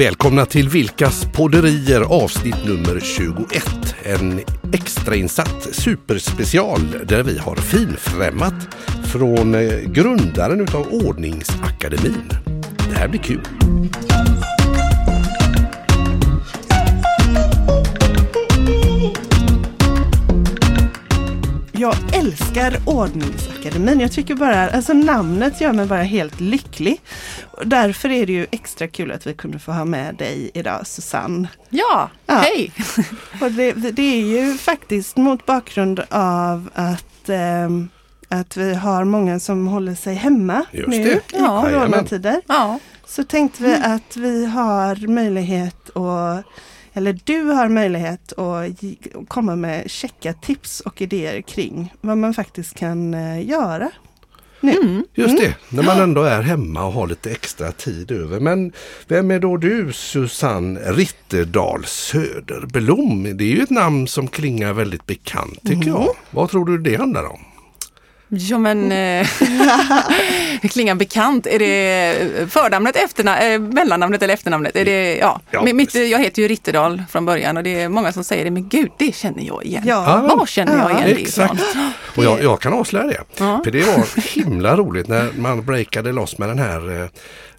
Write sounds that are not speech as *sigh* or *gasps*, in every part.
Välkomna till Vilkas podderier avsnitt nummer 21. En extrainsatt superspecial där vi har finfrämmat från eh, grundaren utav Ordningsakademin. Det här blir kul. Jag älskar Ordningsakademin. Jag tycker bara, alltså namnet gör mig bara helt lycklig. Och därför är det ju extra kul att vi kunde få ha med dig idag Susanne. Ja, Ja. hej! *laughs* Och det, det är ju faktiskt mot bakgrund av att, ehm, att vi har många som håller sig hemma Just nu det. i Ja, coronatider. Ja, Så tänkte vi att vi har möjlighet att eller du har möjlighet att komma med checka tips och idéer kring vad man faktiskt kan eh, göra. mm. Just det, när man ändå är hemma och har lite extra tid över. Men vem är då du Susanne Ritterdahl Söderblom? Det är ju ett namn som klingar väldigt bekant tycker jag. Vad tror du det handlar om? Ja men eh, *laughs* det klingar bekant. Är det förnamnet, efternamnet, eh, mellannamnet eller efternamnet? Är det, ja. Ja, mitt, jag heter ju Ritterdal från början och det är många som säger det, men gud det känner jag igen. Ja. Ja. Var känner jag igen det ifrån? Exakt. Och jag, jag kan avslöja det. Ja. För det var himla roligt när man breakade loss med den här, eh,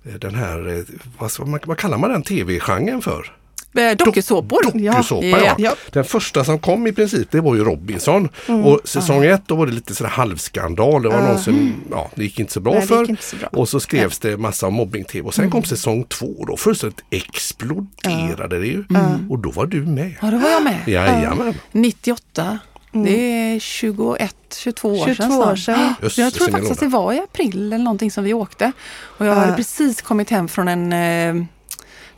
den här eh, vad, man, vad kallar man den tv-genren för? Eh, Dokusåpor. Dokusåpa Ja. ja. Den första som kom i princip det var ju Robinson. Mm. Och säsong ett då var det lite sådär halvskandal. Det var någon som, ja det gick inte så bra Nej, för. så bra. Och så skrevs det massa om mobbing-tv. Och sen Mm. kom säsong två och då fullständigt exploderade det ju. Och då var du med. Ja, då var jag med. *gasps* Jajamän. 98. Det är 21, 22 år 22 sedan. år sedan. Jösses, Jag tror faktiskt att det var i april eller någonting som vi åkte. Och jag Ja. hade precis kommit hem från en eh,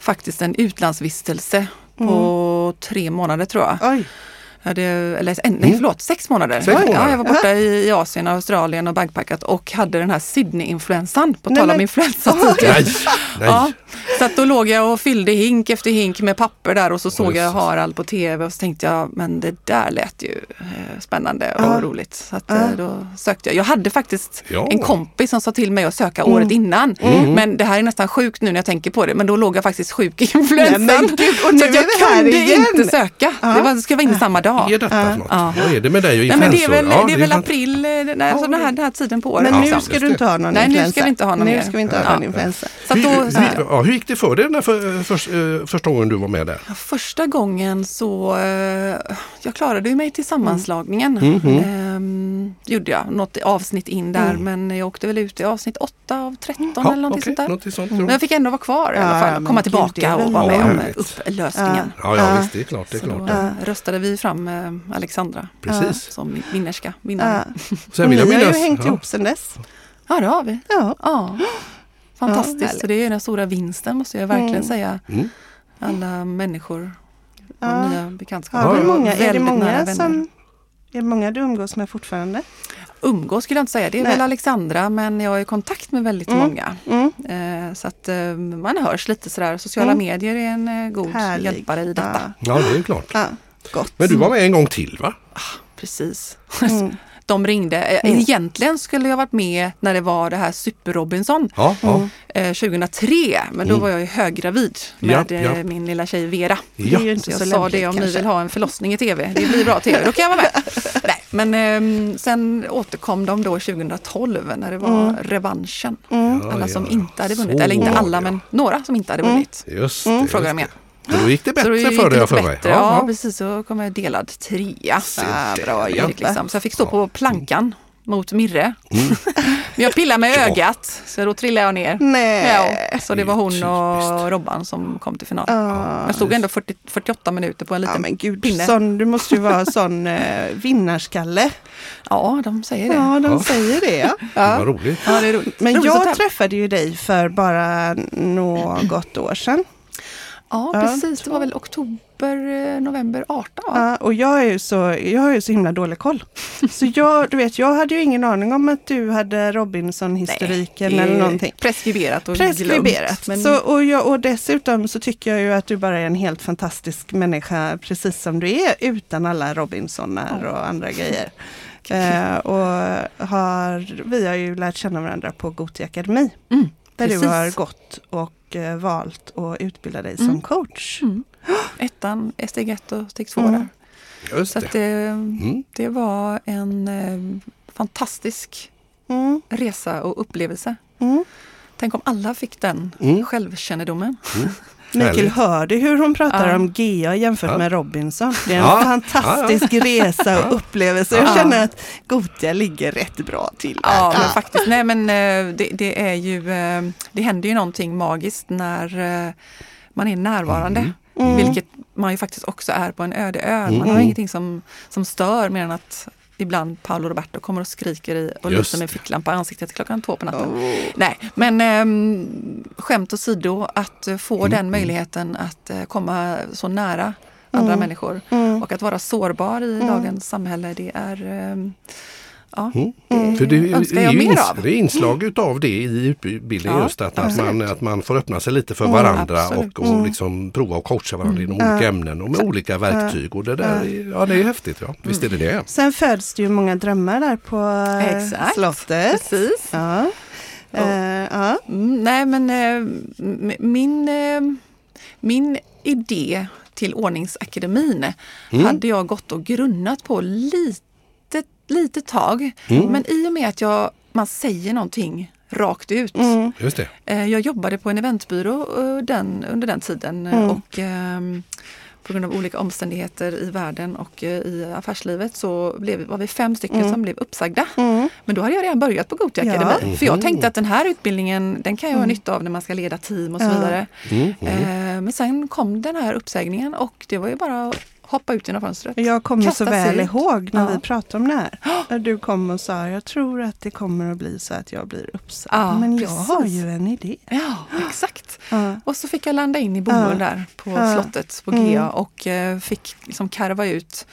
faktiskt en utlandsvistelse på tre månader tror jag. Oj, hade, eller en, nej förlåt, sex månader. Sex månader. Ja, jag var borta i, i Asien Australien och bagpackat och hade den här Sydney-influensan, på Nej, tal om. *laughs* Nej, nej. Ja, så att då låg jag och fyllde hink efter hink med papper där och så såg jag. Harald på tv och så tänkte jag, men det där lät ju eh, spännande och Ja. roligt. Så att, eh, då sökte jag. Jag hade faktiskt Ja. en kompis som sa till mig att söka året innan. Men det här är nästan sjukt nu när jag tänker på det, men då låg jag faktiskt sjuk i influensan. Nej, men gud, och nu så jag kunde inte söka. Det var, det skulle vara inne samma dag. Vad är detta för något? Ja. Vad är det med dig och Nej, men det är influensor? väl, Ja, det är väl april, eh, när, alltså den, här, den här tiden på året. men nu ska du inte ha någon Nej, nu influensa. ska vi inte ha någon Nu ska vi inte ha Ja. någon influensa. Så då, hur, så här, hur, ja, hur gick det för dig den här för, för, eh, första gången du var med där? Ja, Första gången så, eh, jag klarade ju mig till sammanslagningen. Mhm. Ehm, gjorde jag, något avsnitt in där men jag åkte väl ut i avsnitt 8 av 13 Ja, eller någonting okej, sånt där. någonting sånt. Men jag fick ändå vara kvar i alla Ja, fall, komma tillbaka och vara Ja, med om upplösningen. Ja, ja Ja. visst, det är klart. Det är Så då klart. eh, röstade vi fram eh, Alexandra Precis. som vinnerska, vinnare. Ja. Sen har ju hängt ja. ihop sedan dess. Ja, det har vi. Ja. Ja. Fantastiskt, så det är den stora vinsten måste jag verkligen Mm. säga. Mm. Alla människor och Ja. nya bekantskaper. Ja, många, är det många som är det många du umgås med fortfarande? Umgås skulle jag inte säga, det är Nej. väl Alexandra men jag är i kontakt med väldigt Mm. många. Mm. Eh, så att eh, man hörs lite sådär. Sociala Mm. medier är en eh, god Härlig. hjälpare i detta. Ja. Ja, det är ju klart. Ja, gott. Men du var med en gång till va? Precis. Mm. *laughs* De ringde. Eh, Mm. Egentligen skulle jag varit med när det var det här Super-Robinson Ja, ja. Mm. eh, 2003. Men då var jag ju höggravid med Ja, eh, ja. min lilla tjej Vera. Det är ja. ju Så inte jag så sa lämpligt det om kanske. ni vill ha en förlossning i tv. Det blir bra tv, då kan jag vara med. *laughs* Nej, men ehm, sen återkom de då 2012 när det var revanschen. Mm. Ja, Alla som ja. inte hade vunnit, Så eller inte alla ja. men några som inte hade vunnit. Just Mm. det. Frågar just de då gick det bättre för det dig för mig. bättre. Ja, precis. Så kom jag delad trea. Ah, där, bra ja. jobbat. Liksom. Så jag fick stå på plankan mot Mirre. Mm. *laughs* Men jag pillade med ögat, så då trillade jag ner. Nej. Ja, så det var hon och Robban som kom till final. Ja. Jag stod ändå 40, 48 minuter på en Ja liten men gud, pinne. sån, du måste ju vara sån eh, vinnarskalle. Ja, de säger det. Ja, de Ja. säger det. Ja. Det var roligt. Ja, det är roligt. Men roligt jag träffade ju dig för bara något år sedan. Ja, Ja, precis. Det var väl oktober, eh, november 18 va? Ja, och jag, är ju så, jag har ju så himla dålig koll. *laughs* Så jag, du vet, jag hade ju ingen aning om att du hade Robinson-historiken eller någonting. Preskriberat och Preskriberat. glömt. Men Så, och, jag, och dessutom så tycker jag ju att du bara är en helt fantastisk människa precis som du är utan alla Robinsonar och andra grejer. *laughs* Eh, och har, vi har ju lärt känna varandra på Gothia Akademi. Mm, Där Precis. du har gått och eh, valt att utbilda dig som Mm. coach. Mm. *gasps* Ettan, steg ett och steg två Mm. där. Just Så det. att det, Mm. det var en eh, fantastisk Mm. resa och upplevelse. Mm. Tänk om alla fick den Mm. självkännedomen. *laughs* Mikael, hör du hur hon pratar Ja. om GA jämfört Ja. med Robinson? Det är en Ja. fantastisk resa och upplevelse. Jag Ja. känner att Gotia ligger rätt bra till. Ja, men faktiskt. Nej, men eh, det, det är ju, eh, det händer ju någonting magiskt när eh, man är närvarande. Mm. Vilket man ju faktiskt också är på en öde ö. Man har Mm. ingenting som, som stör mer än att ibland Paolo Roberto kommer och skriker i och lyser med ficklampa i ansiktet klockan två på natten. Oh. Nej, men ähm, skämt åsido, att eh, få Mm, den mm. möjligheten att eh, komma så nära andra Mm. människor Mm. och att vara sårbar i Mm. dagens samhälle, det är ehm, ja, Mm. det För det, önskar jag ju mer ins- av. det är inslag utav det i utbildningen Ja, just att, att, man, att man får öppna sig lite för Mm, varandra absolut. och, och Mm. liksom prova att coacha varandra Mm. inom olika Ja. ämnen och med olika verktyg. Och det där är, ja, det är häftigt. Ja. Visst är det det. Sen föds det ju många drömmar där på eh, Exakt. slottet. Precis. Ja. Eh, ja. Mm, nej men eh, m- min, eh, min idé till ordningsakademin Mm. hade jag gått och grunnat på lite, lite tag. Mm. Men i och med att jag, man säger någonting rakt ut. Mm. Just det. Eh, Jag jobbade på en eventbyrå eh, den, under den tiden eh, Mm. och ehm, på grund av olika omständigheter i världen och i affärslivet så blev, var vi fem stycken Mm. som blev uppsagda. Mm. Men då hade jag redan börjat på Gothia Ja. Akademi. För jag Mhm. tänkte att den här utbildningen den kan jag ha Mm. nytta av när man ska leda team och så Ja. vidare. Mm. Mm. Eh, Men sen kom den här uppsägningen och det var ju bara att hoppa ut genom fönstret. Jag kommer så väl ut. ihåg när Ja. vi pratade om det här. När du kom och sa, jag tror att det kommer att bli så att jag blir uppsagd. Ja, Men jag precis. har ju en idé. Ja, exakt. Ja. Och så fick jag landa in i bomull Ja. där på Ja. slottet på Mm. GA och eh, fick liksom karva ut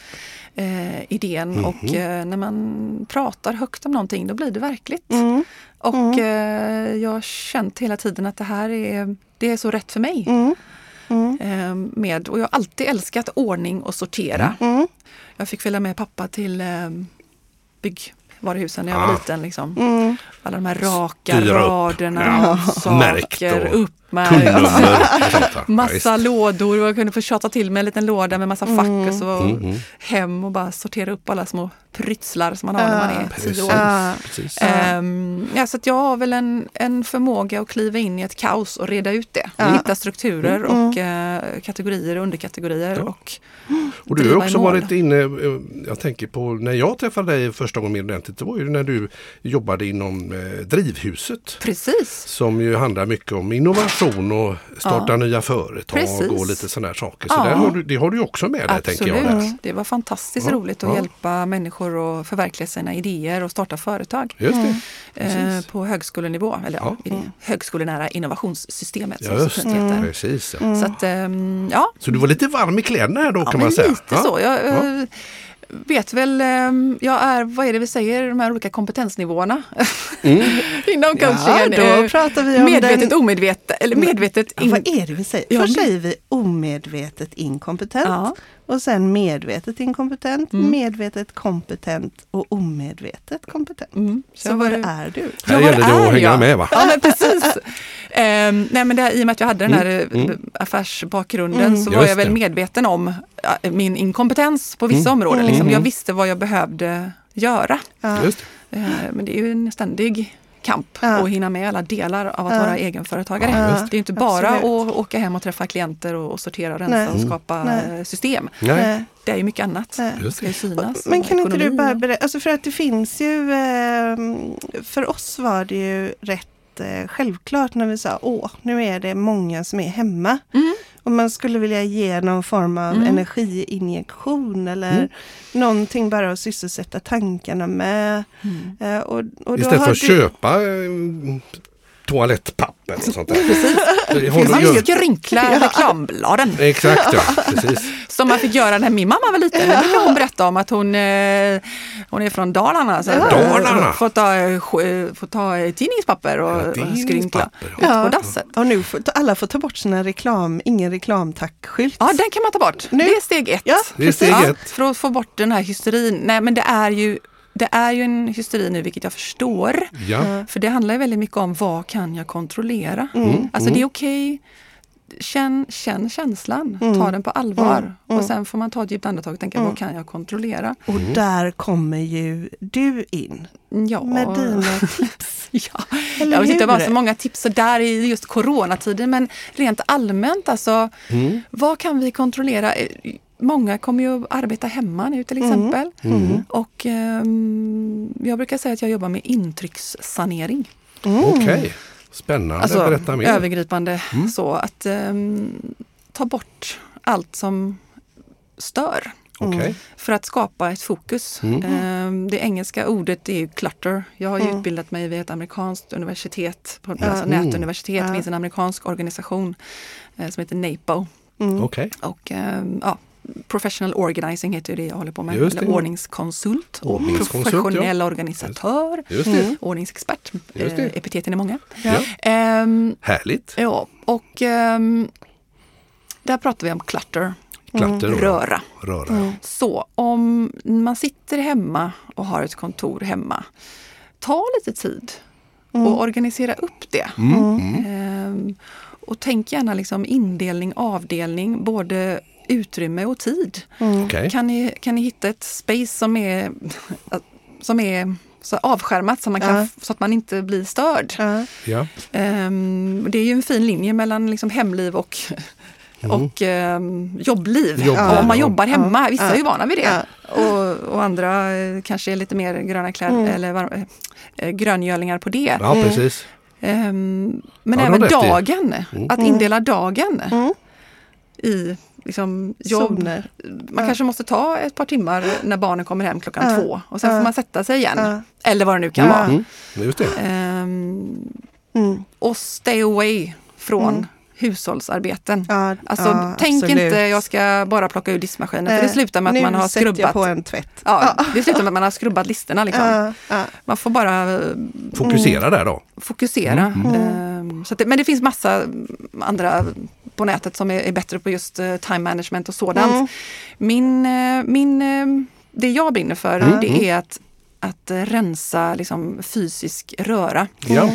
eh, idén Mhm. och eh, när man pratar högt om någonting då blir det verkligt. Mm. Och Mm. eh, jag har känt hela tiden att det här är, det är så rätt för mig. Mm. Mm. Eh, med, och jag har alltid älskat ordning och sortera. Mm. Jag fick följa med pappa till eh, byggvaruhusen när jag var Ah. liten. Liksom. Mm. Alla de här raka Styra upp. raderna, Ja. Märkt saker, och uppmärkt. Kundnummer? Ja, Massa lådor och jag kunde få tjata till med en liten låda med massa fack och så Mm, mm. hem och bara sortera upp alla små pryttlar som man har när man är Precis. tio år. Precis. Ehm, ja, så att jag har väl en, en förmåga att kliva in i ett kaos och reda ut det. Ja. Hitta strukturer Mm. och eh, kategorier och underkategorier. Ja. Och Och du har också varit inne, eh, jag tänker på när jag träffade dig första gången mer ordentligt, det var ju när du jobbade inom eh, Drivhuset. Precis. Som ju handlar mycket om innovation och starta Ja. nya företag Precis. och lite sådana saker. Så Ja. har du, det har du också med dig tänker jag. Där. Det var fantastiskt Ja, roligt att hjälpa människor att förverkliga sina idéer och starta företag. Det. Eh, på högskolenivå, eller ja. Det högskolenära innovationssystemet som just så fint det. heter. Precis. Så att, ehm, ja, Så du var lite varm i kläderna här då kan man säga? lite Ja. så. Jag Ja. eh, vet väl, ehm, jag är, vad är det vi säger, de här olika kompetensnivåerna Mm. *laughs* inom Ja, coachingen. då Eh, pratar vi om medvetet, den... omedvetet, eller medvetet Ja, in... vad är det vi säger? Ja, Först säger vi omedvetet inkompetent Ja, och sen medvetet inkompetent, Mm. medvetet kompetent och omedvetet kompetent. mm. Så var- är du? Här Ja, vad gäller det är att hänga jag? med va? Ja men precis. *laughs* Ehm, nej men det, I och med att jag hade den här Mm, eh, affärsbakgrunden Mm. så var Just jag väl det. medveten om ja, min inkompetens på vissa Mm. områden. Mm. Liksom. Jag visste vad jag behövde göra. Ja. Just det. Eh, men det är ju en ständig kamp Ja. att hinna med alla delar av att Ja. vara egenföretagare. Ja, det är inte bara absolut. att åka hem och träffa klienter och, och sortera och rensa Nej. och Mm. skapa Nej. system. Nej. Det är ju mycket annat. nej. Det ska ju synas. Men och kan inte du bara och- berätta, alltså för att det finns ju, eh, för oss var det ju rätt eh, självklart när vi sa åh, nu är det många som är hemma. Mm. Och man skulle vilja ge någon form av Mm. energiinjektion eller Mm. någonting bara att sysselsätta tankarna med. Mm. Eh, och, och då Istället för att du- köpa eh, toalettpapper och sånt där. Precis. Finns ju- skrynkla reklambladen. Exakt ja, *laughs* precis. Som man fick göra när min mamma var liten. Det brukar hon berätta om att hon, eh, hon är från Dalarna. Så Dalarna? Får ta, eh, får ta tidningspapper och, Ja, och skrynkla ut ja. på dasset. Och nu får alla får ta bort sina reklam, ingen reklamtack-skylt. Ja, den kan man ta bort. Nu- Det är steg ett. Ja, Det är steg Ja, ett. för att få bort den här hysterin. Nej, men det är ju det är ju en hysteri nu, vilket jag förstår. Ja. För det handlar ju väldigt mycket om vad kan jag kontrollera? Mm. Alltså det är okej. Känn, känn känslan, ta den på allvar. Mm. Mm. Och sen får man ta ett djupt andetag och tänka, Mm. vad kan jag kontrollera? Och där kommer ju du in Ja, med dina tips. *laughs* ja. Eller Jag vet inte, hur? så många tips så där i just coronatiden, men rent allmänt alltså, Mm. vad kan vi kontrollera? Många kommer ju att arbeta hemma nu till exempel. Mm. Och ehm, jag brukar säga att jag jobbar med intryckssanering. Mm. Okej, spännande. Alltså Berätta mer. övergripande Mm. så att ehm, ta bort allt som stör Okej. för att skapa ett fokus. Mm. Ehm, det engelska ordet är ju clutter. Jag har ju Mm. utbildat mig vid ett amerikanskt universitet, på alltså nätuniversitet. Det finns en amerikansk organisation eh, som heter NAPO. Mm. Okej. Och, ja, Professional organizing heter det jag håller på med. Just Eller ordningskonsult Ordningskonsult, ja. professionell organisatör. Just det. Mm. Ordningsexpert. Just det. Eh, epiteten är många. Ja. Ehm, Härligt. Ja, och ehm, där pratar vi om clutter, Klatter och röra. röra. Mm. Så om man sitter hemma och har ett kontor hemma, ta lite tid och organisera upp det. Mm. Mm. Ehm, och tänk gärna liksom indelning, avdelning, både utrymme och tid. Mm. Okej. Kan, ni, kan ni hitta ett space som är, som är så avskärmat så, man kan, Ja. så att man inte blir störd? Ja. Ja. Ehm, det är ju en fin linje mellan liksom hemliv och, och ehm, jobbliv. Jobbliv, om man jobbar hemma, vissa Ja. är ju vana vid det. Ja. Och, och andra eh, kanske är lite mer gröna kläder Mm. eller var, eh, gröngölingar på det. ja, Mm. precis. Ehm, men Ja, även dagen, Mm. att Mm. indela dagen Mm. i liksom, jobb. Zoner. Man Ja. kanske måste ta ett par timmar när barnen kommer hem klockan Ja. två och sen Ja. får man sätta sig igen. Ja. Eller vad det nu kan Ja. vara. Mm. Just det. Ehm, Mm. och stay away från Mm. hushållsarbeten. Ja, Alltså ja, tänk absolut. inte jag ska bara plocka ur diskmaskinen för det Eh, slutar med att nu man har jag skrubbat. på en tvätt. Ja, det slutar med att man har skrubbat listorna. Liksom. Ja, ja. Man får bara eh, Fokusera där då. fokusera. Mm. Ehm, Så att det, men det finns massa andra på nätet som är, är bättre på just eh, time management och sådant. Mm. Min, eh, min, eh, det jag brinner för Mm. det är att, att rensa liksom, fysisk röra. Ja.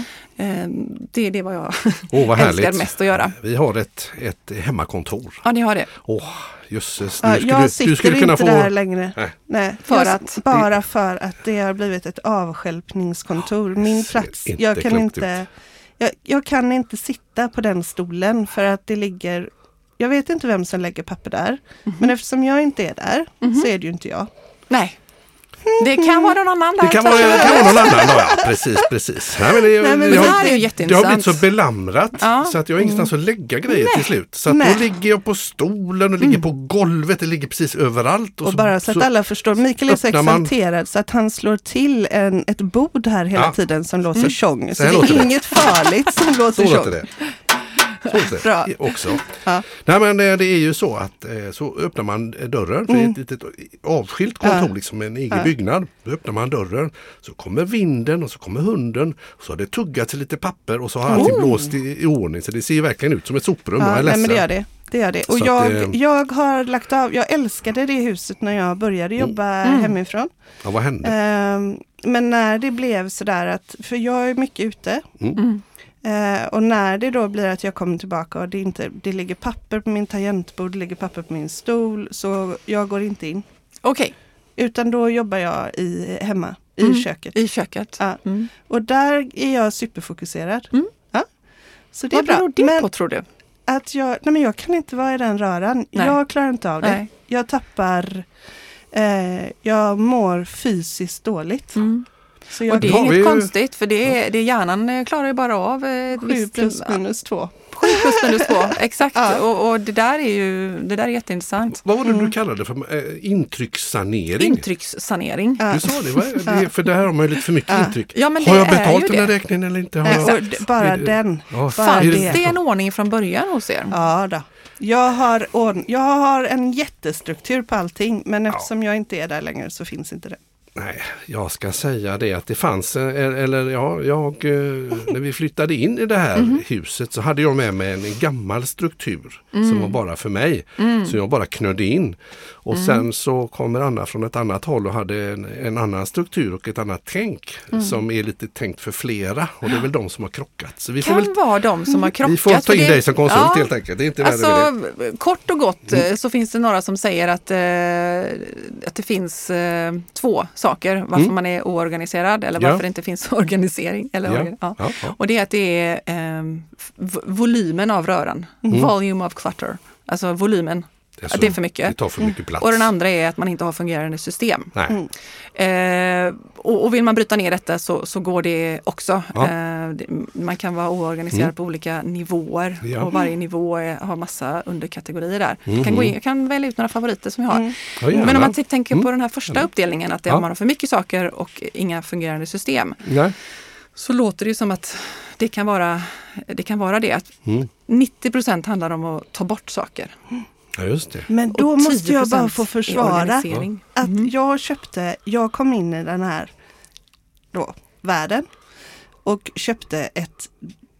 Det är det vad jag *laughs* Åh, vad älskar mest att göra. Vi har ett, ett hemmakontor. Ja, ni har det. Åh, jösses. Ja, jag du, sitter du skulle kunna inte få... där längre. Nej. Nej, För jag, att- Bara för att det har blivit ett avstjälpningskontor. Min plats, jag kan inte, jag, jag kan inte sitta på den stolen för att det ligger jag vet inte vem som lägger papper där. Mhm. Men eftersom jag inte är där så är det ju inte jag. Nej. Det kan vara någon annan. Det kan vara, det kan vara någon annan ja. Precis, precis. Nej, men det, Nej, men det, det här är ju det har jätteintressant. blivit så belamrat Ja. så att jag har ingenstans att lägga grejer till slut. Så att Nej. då ligger jag på stolen och ligger på golvet, det ligger precis överallt. Och bara så att alla förstår, Mikael är så man- exalterad så att han slår till en, ett bord här hela Ja. tiden som låter tjong. Så, Så det är inget farligt som *laughs* Så låter tjong. Det. Bra. det också. Ja. Nej men eh, det är ju så att eh, så öppnar man dörren, för det är ett litet avskilt kontor, Mm. Ja. liksom en egen Ja. byggnad. Då öppnar man dörren, så kommer vinden och så kommer hunden. Så har det tuggats lite papper och så har allting blåst i, i ordning. Så det ser ju verkligen ut som ett soprum. jag Ja, är nej, det gör det. det, gör det. Och Så jag, det- jag har lagt av, jag älskade det huset när jag började jobba Mm. hemifrån. Ja, vad hände? Ehm, men när det blev sådär att, för jag är mycket ute. Mm. Eh, och när det då blir att jag kommer tillbaka och det, inte, det ligger papper på min tangentbord, det ligger papper på min stol, så jag går inte in. Okej, Utan då jobbar jag i, hemma, i Mm. köket. i köket. Ja. Mm. Och där är jag superfokuserad. Mm. Ja. Så det är Vad bra. beror det Men på tror du? att jag, nej men jag kan inte vara i den röran. Nej. Jag klarar inte av det. Nej. Jag tappar, eh, jag mår fysiskt dåligt. Mm. Så Och jag det är inget ju- konstigt för det, är, det hjärnan eh, klarar ju bara av eh, sju visst- plus minus två. Sju plus minus två, *laughs* exakt. Ja. Och, och det där är ju det där är jätteintressant. Vad var det Mm. du kallade för? Eh, intryckssanering? Intryckssanering. Ja. Du sa det, är det? för det här har man ju lite för mycket Ja. intryck. Ja, men har det jag är betalt den här det. räkningen eller inte? Har jag... Och bara Är det- den. Ja, Bara är det- det en ordning från början hos er? Ja då. Jag har, jag har en jättestruktur på allting men eftersom jag inte är där längre så finns inte det. Nej, jag ska säga det att det fanns, eh, eller ja, jag, eh, när vi flyttade in i det här Mhm. huset så hade jag med mig en gammal struktur Mm. som var bara för mig. Så jag bara knödde in. Och Mm. sen så kommer Anna från ett annat håll och hade en, en annan struktur och ett annat tänk Mm. som är lite tänkt för flera och det är väl de som har krockat. Så vi får, kan väl, vara de som har krockat. vi får ta in det- dig som konsult Ja, helt enkelt. Det är inte. Alltså kort och gott eh, så finns det några som säger att, eh, att det finns eh, två saker varför Mm. man är oorganiserad eller Ja. varför det inte finns *laughs* organisering. Eller Ja, organ- ja. Och det är att det är eh, volymen av röran, volume of clutter. Alltså volymen, Det är, att det är för mycket. Det tar för mycket plats. Och den andra är att man inte har fungerande system. Nej. Eh, och, och vill man bryta ner detta så, så går det också. Ja. Eh, man kan vara oorganiserad Mm. på olika nivåer Ja. och varje nivå är, har massa underkategorier där. Mhm. Jag, kan gå in, jag kan välja ut några favoriter som jag har. Ja, gärna. Men om man tänker på Mm. den här första uppdelningen, att det, Ja. om man har för mycket saker och inga fungerande system, så låter det ju som att det kan vara det. Kan vara det att Mm. 90 procent handlar om att ta bort saker. Ja, just det. Men då måste jag bara 10% få försvara att Mhm. jag köpte, jag kom in i den här då, världen och köpte ett,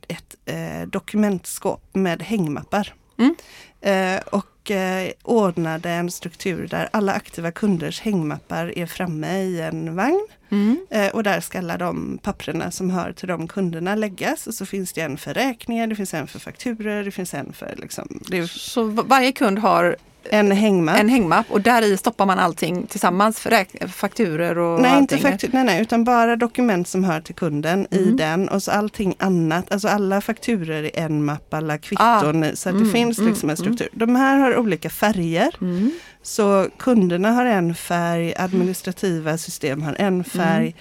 ett eh, dokumentskåp med hängmappar. Mm. Eh, och eh, ordnade en struktur där alla aktiva kunders hängmappar är framme i en vagn. Mm. Eh, och där ska alla de papperna som hör till de kunderna läggas. Och så finns det en för räkningar, det finns en för fakturer, det finns en för liksom, är Så varje kund har en hängmapp. en hängmapp och där i stoppar man allting tillsammans, fakturer och Nej, inte allting. faktur, nej, nej, utan bara dokument som hör till kunden i Mm. den och så allting annat, alltså alla fakturer i en mapp, alla kvitton, i, så att det Mm, finns mm, liksom en struktur. De här har olika färger, Mm. så kunderna har en färg, administrativa system har en färg Mm.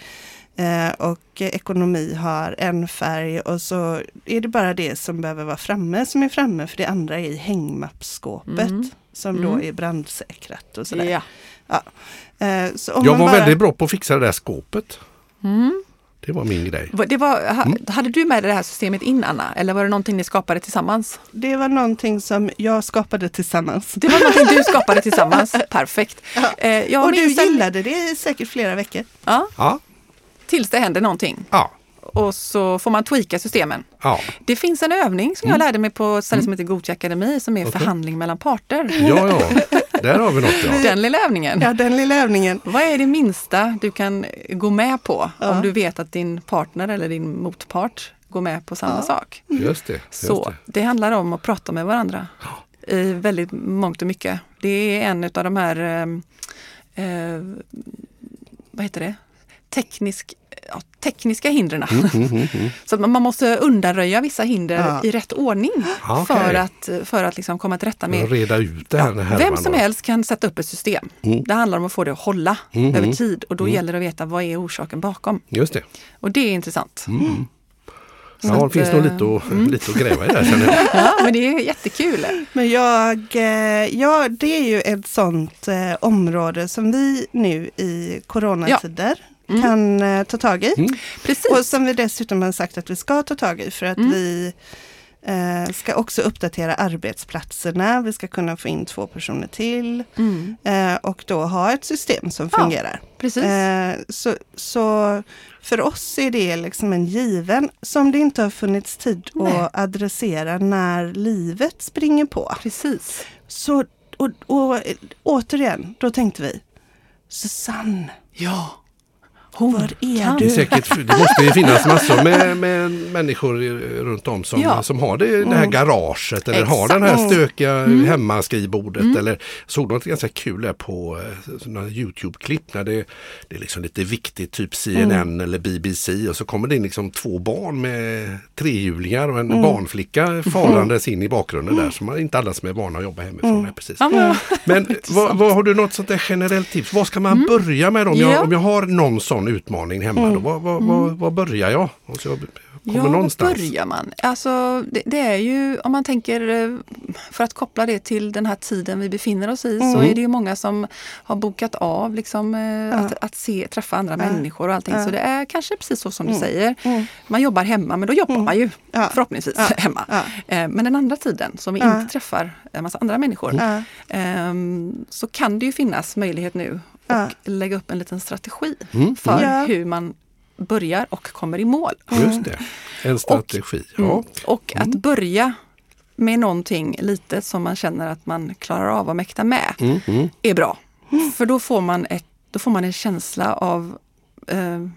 Och eh, ekonomi har en färg och så är det bara det som behöver vara framme som är framme för det andra är i hängmappsskåpet Mm. som då Mm. är brandsäkrat och sådär. Ja. Eh, så om Jag man var bara- väldigt bra på att fixa det där skåpet. Mm. Det var min grej. Det var, ha, Mm. Hade du med det här systemet in Anna? Eller var det någonting ni skapade tillsammans? Det var någonting som jag skapade tillsammans. Det var någonting du skapade tillsammans. *laughs* Perfekt. Ja. Eh, jag och du gillade det i säkert flera veckor. Ja, Ja, tills det händer någonting. ja, Och så får man tweaka systemen. ja. Det finns en övning som jag lärde mig på ett ställe som heter Gothia Akademi som är Mm. Okej. förhandling mellan parter. Ja, ja. Där har vi något ja. Den lilla övningen. Ja, den lilla övningen. Vad är det minsta du kan gå med på Ja. om du vet att din partner eller din motpart går med på samma Ja. sak? Just det. Just Så det. det handlar om att prata med varandra i väldigt mångt och mycket. Det är en av de här, eh, eh, vad heter det, Teknisk, ja, tekniska hindren. Mm, mm, mm, mm. *laughs* Så att man måste undanröja vissa hinder Ja. i rätt ordning Ja, okej. för att, för att liksom komma till rätta med Reda ut det här. Ja, härvan vem som då. helst kan sätta upp ett system. Mm. Det handlar om att få det att hålla Mhm. över tid och då Mm. gäller det att veta vad är orsaken bakom. Just det. Och det är intressant. Mm. Så Ja, det att, finns nog eh, lite att, lite att gräva i där känner jag. *laughs* Ja, men det är jättekul. Men jag, eh, ja, det är ju ett sånt eh, område som vi nu i coronatider Mm. kan eh, ta tag i. Mm. Precis. Och som vi dessutom har sagt att vi ska ta tag i för att Mm. vi eh, ska också uppdatera arbetsplatserna. Vi ska kunna få in två personer till Mm. eh, och då ha ett system som Ja. fungerar. Precis. Eh, så, så för oss är det liksom en given som det inte har funnits tid Nej. att adressera när livet springer på. Precis. Så och, och, återigen, då tänkte vi Susanne, Ja. Hon var är kan. Det, du? säkert, det måste ju finnas massor med, med människor runt om som, Ja. som har det, det här garaget eller har Exakt. den här Mm. stökiga Mm. hemmaskrivbordet. Mm. Eller såg något ganska kul där på eh, Youtube-klipp när det, det är liksom lite viktigt, typ CNN Mm. eller BBC och så kommer det in liksom två barn med trehjulingar och en Mm. barnflicka farandes in i bakgrunden där som inte alla som är vana att jobba hemifrån. Mm. Precis. Men, *laughs* vad, vad, har du något sånt där generellt tips? Vad ska man börja med om, jag, Mm. Ja. om jag har någon sån utmaning hemma? Då, vad, vad, vad, vad börjar jag? Och så jag ja, var börjar man? Alltså, det, det är ju om man tänker eh, för att koppla det till den här tiden vi befinner oss i så Mm. är det ju många som har bokat av liksom, eh, att, att se, träffa andra människor och allting. Så det är kanske precis så som du säger. Man jobbar hemma men då jobbar man ju Mm. Ja. förhoppningsvis Ja. hemma. Ja. Eh, Men den andra tiden som vi Ja. inte träffar en massa andra människor Ja. ehm, så kan det ju finnas möjlighet nu Ja. att lägga upp en liten strategi Mm. för Ja. hur man börjar och kommer i mål. Just det, en strategi. Mm. Ja. Och att börja med någonting litet som man känner att man klarar av att mäkta med Mm, mm. är bra. För då får man, ett, då får man en känsla av eh,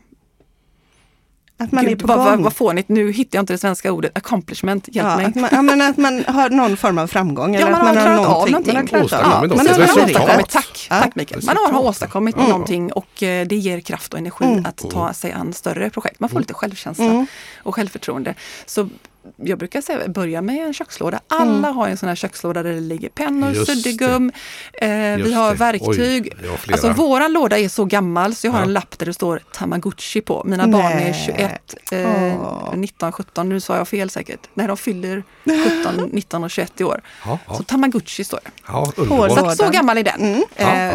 Att man Gud, är på vad, gång. vad, vad fånigt, nu hittar jag inte det svenska ordet, accomplishment, hjälp ja, mig. att, man, ja, men att man har någon form av framgång. eller man att har klarat av någonting- någonting. Man har klarat av Åstadkommit det. något. Man Man har har åstadkommit, tack, Ja. tack Mikael. Man har åstadkommit Mm. någonting och eh, det ger kraft och energi att ta sig an större projekt. Man får lite självkänsla Mm. och självförtroende. Så jag brukar säga, börja med en kökslåda. Alla har en sån här kökslåda där det ligger pennor, suddgum, eh, vi har det. verktyg. Oj, alltså våran låda är så gammal så jag har Ja. en lapp där det står Tamagotchi på. Mina barn är Nej. 21, eh, Åh. 19, 17, nu sa jag fel säkert. Nej, de fyller *laughs* 17, 19 och 21 i år. Ja, ja. Så Tamagotchi står det. ja, Så, så gammal är den. Mm.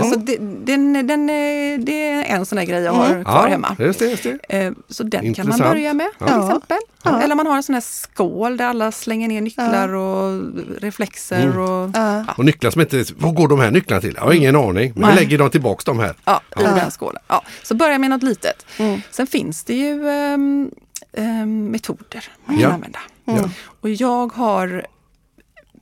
Eh. Så det, den, den, eh, det är en sån där grej jag har kvar Ja, hemma. just det, just det. Eh, Så den kan man Intressant. börja med till exempel. Ja. Eller man har en sån här skål där alla slänger ner nycklar och reflexer. Mm. Och, Ja. Och nycklar som inte... Vad går de här nycklarna till? Jag har ingen aning. Men vi Nej. lägger dem tillbaks de här. ja, I Ja. den skålen. Ja. Så börja med något litet. Mm. Sen finns det ju ehm, ehm, metoder man kan Ja. använda. Ja. Och jag har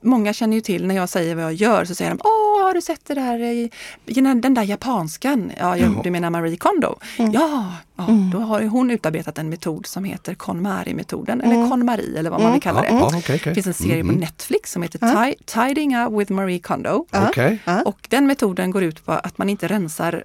Många känner ju till när jag säger vad jag gör så säger de Åh, har du sett det där i, den, där japanskan? Ja, jag, du menar Marie Kondo? Mm. Ja, ja då har hon utarbetat en metod som heter KonMari-metoden eller KonMari eller vad man vill kalla det. ja, okej. Det finns en serie på Mm, Netflix som heter Ti- Tidying Up with Marie Kondo. Ja. Och den metoden går ut på att man inte rensar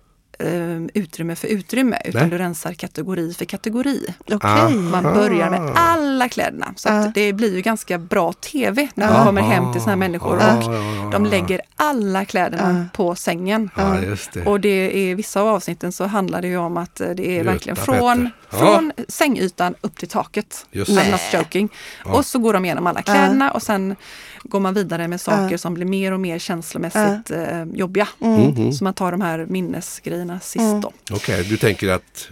utrymme för utrymme utan Nej. du rensar kategori för kategori. Okej. Ah. Man börjar med alla kläderna. Så att det blir ju ganska bra TV när man kommer hem till såna här människor Ja, och de lägger alla kläderna Ja. på sängen. Ja, just det. Och det är vissa av avsnitten så handlar det ju om att eh, det är Göta verkligen Petter. Från, Ja. sängytan upp till taket. Just I'm not joking. Ja. Och så går de igenom alla kläderna och sen går man vidare med saker Ja. som blir mer och mer känslomässigt eh, jobbiga. Mhm. Så man tar de här minnesgrejerna sist Mm. då. Okej, du tänker att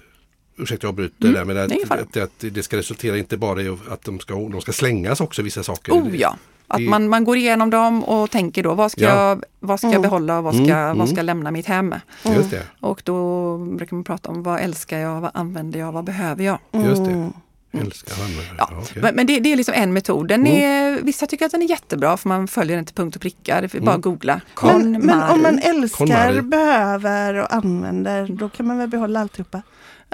Ursäkta jag avbryter Mm, där men att, att, att det ska resultera inte bara i att de ska, de ska slängas också vissa saker. Oh ja! Att man, man går igenom dem och tänker då vad ska, Ja. jag, vad ska jag behålla och vad ska, Mm, vad ska mm. jag lämna mitt hem? Just det. Och då brukar man prata om vad älskar jag, vad använder jag, vad behöver jag? Just det. Mm. Älskar. Ja, Ja, okej. Men, men det, det är liksom en metod. Den Mm. är, vissa tycker att den är jättebra för man följer den till punkt och pricka. Det är bara googla. Men, men om man älskar, behöver och använder, då kan man väl behålla alltihopa?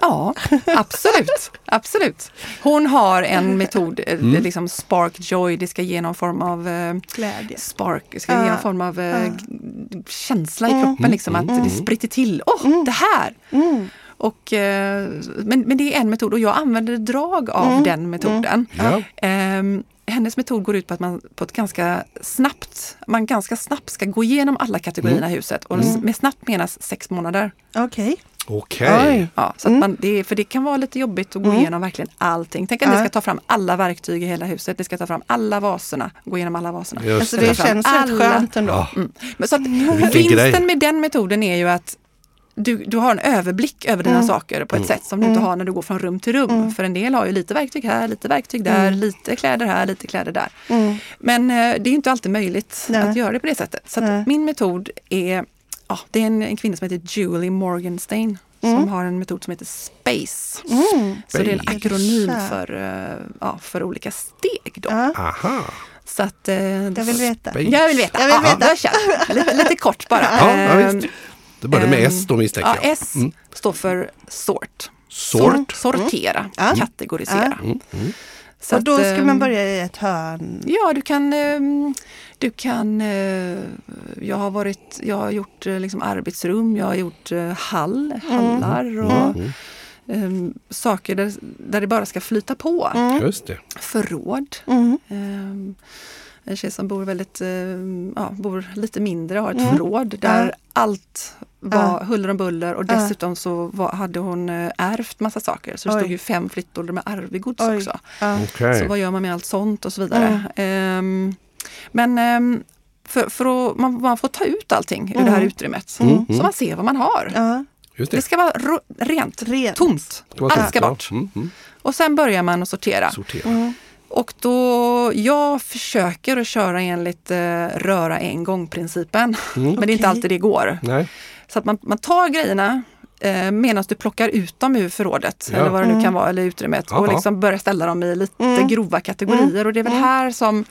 Ja, absolut. absolut. Hon har en metod, eh, Mm. liksom spark joy, det ska ge någon form av eh, Glädje. spark, det ska ge någon form av g- känsla i kroppen, liksom, att det spritter till. Åh, det här! Mm. Och, men, men det är en metod och jag använder drag av den metoden. Ja. Ehm, hennes metod går ut på att man på ett ganska snabbt, man ganska snabbt ska gå igenom alla kategorierna i huset. Och med snabbt menas sex månader. Okej. Okej. Oj. Ja, så att man, det, för det kan vara lite jobbigt att gå igenom verkligen allting. Tänk att ni ska ta fram alla verktyg i hela huset. Ni ska ta fram alla vaserna, gå igenom alla vaserna. Just Alltså det. känns rätt skönt ändå. Ja. Mm. Men så att Vilken vinsten med den metoden är ju att du, du har en överblick över Mm. dina saker på ett sätt som du inte har när du går från rum till rum. För en del har ju lite verktyg här, lite verktyg där, lite kläder här, lite kläder där. Mm. Men eh, det är inte alltid möjligt Nej. att göra det på det sättet. Så min metod är, ja, det är en, en kvinna som heter Julie Morgenstein som har en metod som heter SPACE. Mm. Så det är en akronym för, eh, ja, för olika steg. Då. Aha. Så att, eh, Jag vill veta. Space. Jag vill veta. Jag vill veta. vi. lite, lite kort bara. Ja, ja, Ehm, visst. Det började med ehm, S då misstänker Ja, jag. S Mm. står för sort. Sort. Sortera, Ja. kategorisera. Mm. Mm. Så och då att, ska man ehm, börja i ett hörn. Ja, du kan, ehm, du kan eh, jag har varit, jag har gjort eh, liksom arbetsrum, jag har gjort eh, hall, hallar och Mm. ehm, saker där, där det bara ska flyta på. Just det. Förråd. Mm. Ehm, en tjej som bor väldigt, ehm, ja, bor lite mindre har ett Mm. förråd där Ja. allt var huller om buller och dessutom så var, hade hon ärvt massa saker. Så det Oj. stod ju fem flyttåldrar med arvegods Oj. också. Ja. Okej. Så vad gör man med allt sånt och så vidare. Ehm, Men ehm, för, för att man, man får ta ut allting ur det här utrymmet. Så man ser vad man har. Ja. Just Det det. ska vara ro- rent, Rent. tomt. Allt ska ja. bort. Mm, mm. Och sen börjar man att sortera. Sortera. Och då, jag försöker att köra enligt eh, röra en gång-principen. Men det är inte alltid det går. Nej. Så att man, man tar grejerna eh, medan du plockar ut dem ur förrådet Ja. eller vad det nu kan vara, eller utrymmet och Jaha. liksom börjar ställa dem i lite grova kategorier. Och det är väl här som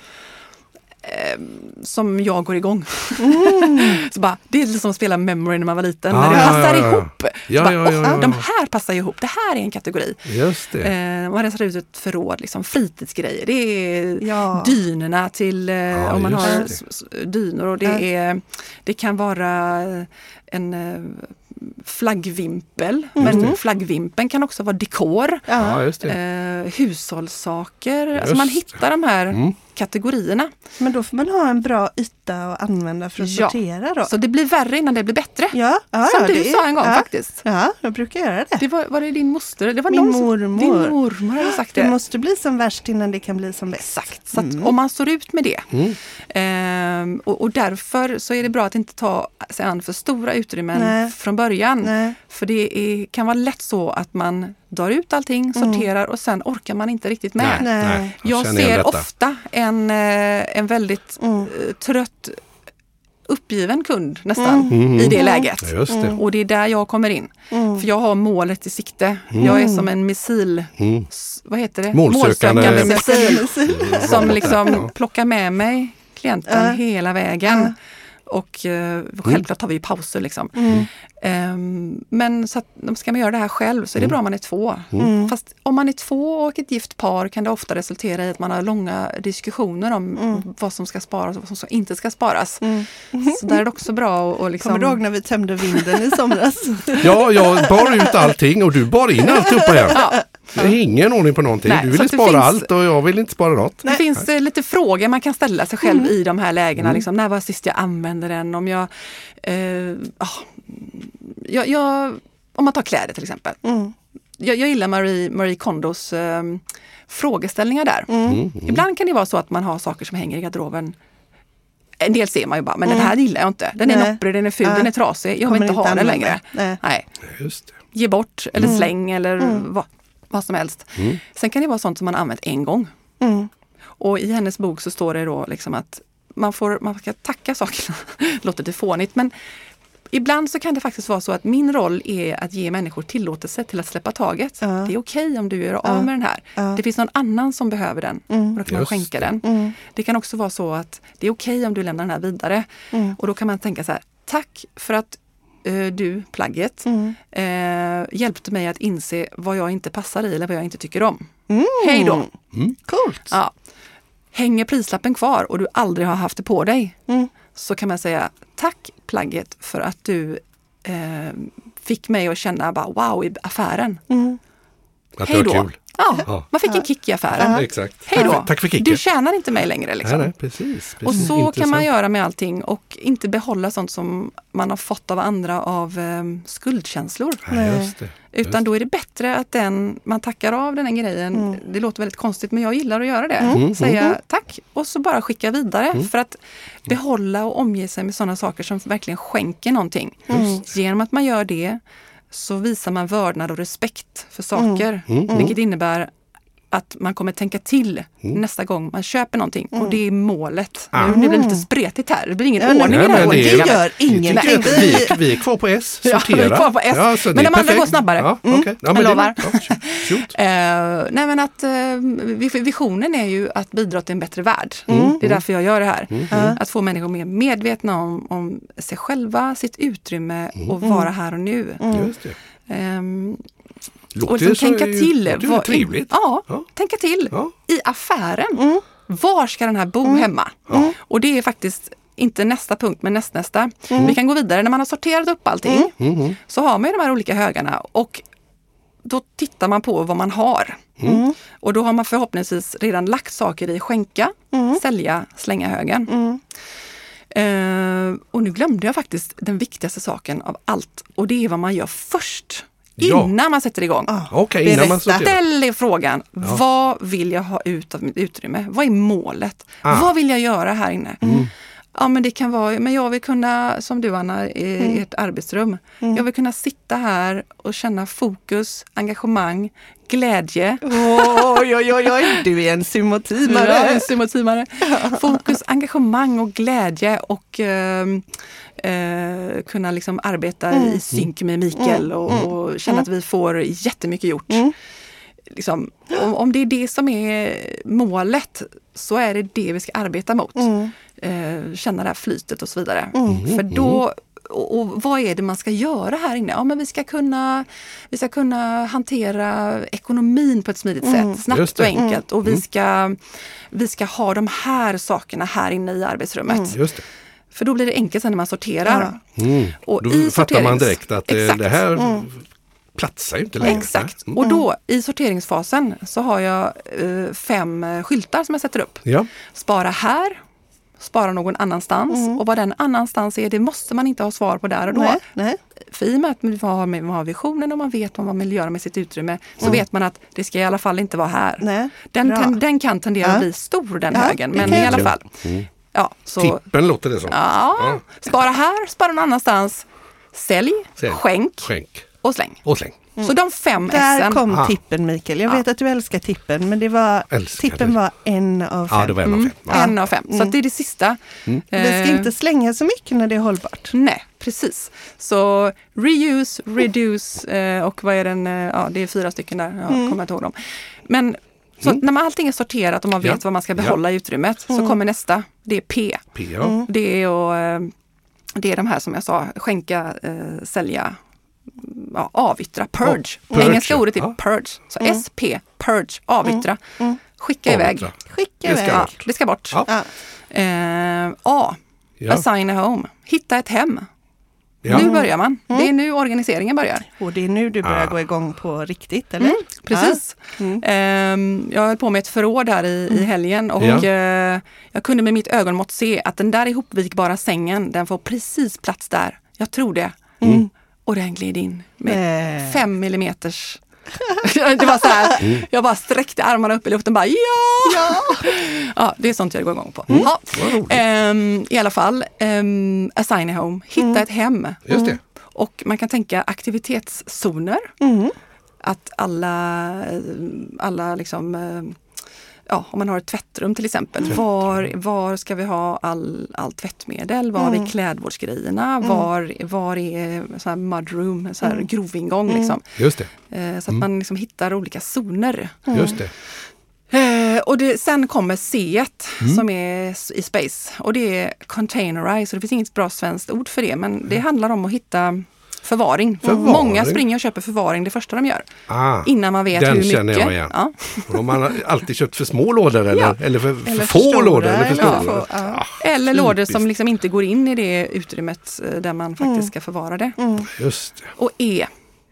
eh, som jag går igång. *laughs* så bara, det är lite som att spela memory när man var liten, Ah, när det passar ja, ja. ihop. Så Ja, bara, ja, "Åh, ja, ja. De här passar ihop, det här är en kategori. Just det. Eh, man rensar ut ett förråd, liksom, fritidsgrejer. Det är Ja. dynorna till eh, om man har det. dynor. Och det, är, det kan vara en eh, flaggvimpel. Mm. Men flaggvimpeln kan också vara dekor. Ja. Eh, hushållssaker. Alltså man Just hittar de här Mm. Kategorierna. Men då får man ha en bra yta att använda för att Ja. sortera då. Så det blir värre innan det blir bättre. ja, ja, Som ja, du sa en gång ja, faktiskt. Ja, jag brukar göra det. Det var, var det din moster? Det var Min någon som- mormor. Din mormor hade sagt det. Det måste bli som värst innan det kan bli som bäst. Exakt, så att om man står ut med det. Ehm, och, och därför så är det bra att inte ta sig an för stora utrymmen Nej. från början. Nej. För det är, kan vara lätt så att man drar ut allting, sorterar och sen orkar man inte riktigt med. Nej. Jag Jag igen ser ofta en, eh, en väldigt Mm. eh, trött, uppgiven kund nästan i det läget. Ja, Just det. Och det är där jag kommer in. Mm. För jag har målet i sikte. Jag är som en missil... Mm. Vad heter det? Målsökande- missil. Som liksom plockar med mig klienten Ja. hela vägen. Ja. Och eh, självklart tar vi ju pauser liksom. Mm. Ehm, men så att, ska man göra det här själv så är det bra om man är två. Mm. Fast om man är två och ett gift par kan det ofta resultera i att man har långa diskussioner om vad som ska sparas och vad som inte ska sparas. Mm. Så där är det också bra att och liksom... Kommer du ihåg när vi tömde vinden i somras? *laughs* Ja, jag bar ut allting och du bar in alltihopa igen. Ja. Det är ingen ordning på någonting. Nej, du ville spara finns- allt och jag ville inte spara något. Det finns eh, lite frågor man kan ställa sig själv Mm. i de här lägena. Liksom, när var sist jag använde den? Om jag, eh, ah, jag, jag, om man tar kläder till exempel. Mm. Jag, jag gillar Marie, Marie Kondos eh, frågeställningar där. Mm. Ibland kan det vara så att man har saker som hänger i garderoben. En del ser man ju bara, men den här gillar jag inte. Den är Mm. Nej. nopprig, den är ful, Ja. den är trasig. Jag vill inte ha den använda. längre. Nej. Nej. Just det. Ge bort eller Mm. släng eller vad, vad som helst. Sen kan det vara sånt som man använt en gång. Mm. Och i hennes bok så står det då liksom att man, får, man ska tacka sakerna. *laughs* Låter det fånigt men ibland så kan det faktiskt vara så att min roll är att ge människor tillåtelse till att släppa taget. Ja. Det är okej om du gör av med den här. Ja. Det finns någon annan som behöver den och då kan man skänka det. den. Mm. Det kan också vara så att det är okej om du lämnar den här vidare. Mm. Och då kan man tänka så här, tack för att eh, du, plagget, Mm. eh, hjälpte mig att inse vad jag inte passar i eller vad jag inte tycker om. Mm. Hej då! Coolt! Ja. Hänger prislappen kvar och du aldrig har haft det på dig Mm. så kan man säga tack plagget för att du eh, fick mig att känna bara wow i affären. Mm. Att Hej var då! kul. Ja, Ja. man fick en kick i affären. Ja, exakt. Hej då! Tack för, kicken. Du tjänar inte mig längre. Liksom. nej, nej, precis, Och precis. så kan man Intressant. göra med allting och inte behålla sånt som man har fått av andra av eh, skuldkänslor. Nej, just det. Utan då är det bättre att den, man tackar av den här grejen. Mm. Det låter väldigt konstigt men jag gillar att göra det. Säga tack och så bara skicka vidare. För att behålla och omge sig med sådana saker som verkligen skänker någonting. Genom att man gör det så visar man vördnad och respekt för saker. Vilket innebär att man kommer tänka till nästa gång man köper någonting. Och det är målet. Nu, nu blir det lite spretigt här. Det blir ingen Ja, nej, ordning i Nej, det här det ordningen. gör vi ingenting. Vi, vi är kvar på S, *laughs* Ja, sortera. vi är kvar på S. Ja, Men de andra perfekt. går snabbare. Ja, Mm, okej. ja, jag men det- lovar. Ja, shoot. *laughs* Nej men att eh, vis- visionen är ju att bidra till en bättre värld. Det är därför jag gör det här. Att få människor mer medvetna om, om sig själva, sitt utrymme och vara här och nu. Låter och liksom så- tänka till. låter vad- trevligt. Ja, Ja. tänka till. Ja. I affären. Var ska den här bo hemma? Och det är faktiskt inte nästa punkt, men nästnästa. Vi kan gå vidare. När man har sorterat upp allting Mm, så har man ju de här olika högarna och då tittar man på vad man har. Och då har man förhoppningsvis redan lagt saker i skänka, sälja, slänga högen. Eh, och nu glömde jag faktiskt den viktigaste saken av allt och det är vad man gör först Ja. innan man sätter igång. Ah, Okej, innan man. Ställ frågan, vad vill jag ha ut av mitt utrymme? Vad är målet? Ah. Vad vill jag göra här inne? Ja men det kan vara, men jag vill kunna, som du Anna, i ert arbetsrum. Jag vill kunna sitta här och känna fokus, engagemang, glädje. Oj, oj, oj, oj, du är en symmetimare. Ja, en symmetimare. *laughs* Fokus, engagemang och glädje och ehm, eh, kunna liksom arbeta i synk med Mikael och, och känna att vi får jättemycket gjort. Liksom, om, om det är det som är målet så är det det vi ska arbeta mot. Eh, känna det här flytet och så vidare. För då och, och vad är det man ska göra här inne? Ja, men vi ska kunna, vi ska kunna hantera ekonomin på ett smidigt sätt, Just snabbt och enkelt. Och vi ska, vi ska ha de här sakerna här inne i arbetsrummet. Just det. För då blir det enkelt sen när man sorterar. Mm. Och Då fattar man sorterings- direkt att eh, Exakt. det här platsar ju inte längre. Exakt. Nej. Och då i sorteringsfasen så har jag eh, fem eh, skyltar som jag sätter upp. Ja, Spara här, spara någon annanstans. Och vad den annanstans är, det måste man inte ha svar på där och då. Nej, nej. För i och med att man har, man har visionen och man vet vad man vill göra med sitt utrymme så vet man att det ska i alla fall inte vara här. Nej, Den, ten, den kan tendera Ja. att bli stor den Ja, högen, det men i alla fall. Ja, så, tippen låter det som. ja, spara här, spara någon annanstans. Sälj, Sälj. skänk Skänk och släng. och släng. Så de fem Där S'en. kom Ah. tippen Mikael. Jag vet att du älskar tippen men det var, Älskar tippen det. var en av fem. Ja, det var en av fem. Ja. En av fem. Så att det är det sista. Vi ska Eh, inte slänga så mycket när det är hållbart. Nej, precis. Så reuse, reduce eh, och vad är den? Eh, ja, det är fyra stycken där. Jag kommer inte ihåg dem. Men så när man allting är sorterat och man vet Mm. Ja. vad man ska behålla i utrymmet så kommer nästa. Det är P. PA. Det är, och, eh, det är de här som jag sa, skänka, eh, sälja, ja, avyttra, purge. purge, Engelska ordet är ja. purge. Så SP, purge, avyttra. Skicka iväg. Avyttra. Skicka Det ska iväg. Ja, bort. det ska bort. Ja. Ja. Eh, A, Ja. assign a home. Hitta ett hem. Ja. Nu börjar man. Det är nu organiseringen börjar. Och det är nu du börjar Ah. gå igång på riktigt, eller? Precis. Ehm, jag höll på med ett förråd här i, i helgen och Ja. eh, jag kunde med mitt ögonmått se att den där ihopvikbara sängen, den får precis plats där. Jag tror det. Och den gled in med Nej. fem millimeters *laughs* det var så här, jag bara sträckte armarna upp i luften bara ja! Ja, *laughs* ja det är sånt jag går igång på. Ja. Vad roligt. Ehm, I alla fall, um, assign a home, hitta ett hem. Just det. Och man kan tänka aktivitetszoner. Att alla, eh, alla liksom, eh, ja, om man har ett tvättrum till exempel. Var, var ska vi ha all, all tvättmedel? Var är klädvårdsgrejerna? Var, var är så här mudroom, så här grovingång? Liksom. Just det. Eh, så att man liksom hittar olika zoner. Just det. Eh, och det, sen kommer C som är i space och det är containerize. Och det finns inget bra svenskt ord för det men det handlar om att hitta förvaring. Förvaring. Många springer och köper förvaring det första de gör. Ah, Innan man vet den hur mycket. känner jag igen. Ja. *laughs* Har alltid köpt för små lådor eller, Ja. eller för, för Eller få för stora, lådor. Eller för stora. för få, ja. Ah, Eller lådor som liksom inte går in i det utrymmet eh, där man faktiskt ska förvara det. Just det. Och E,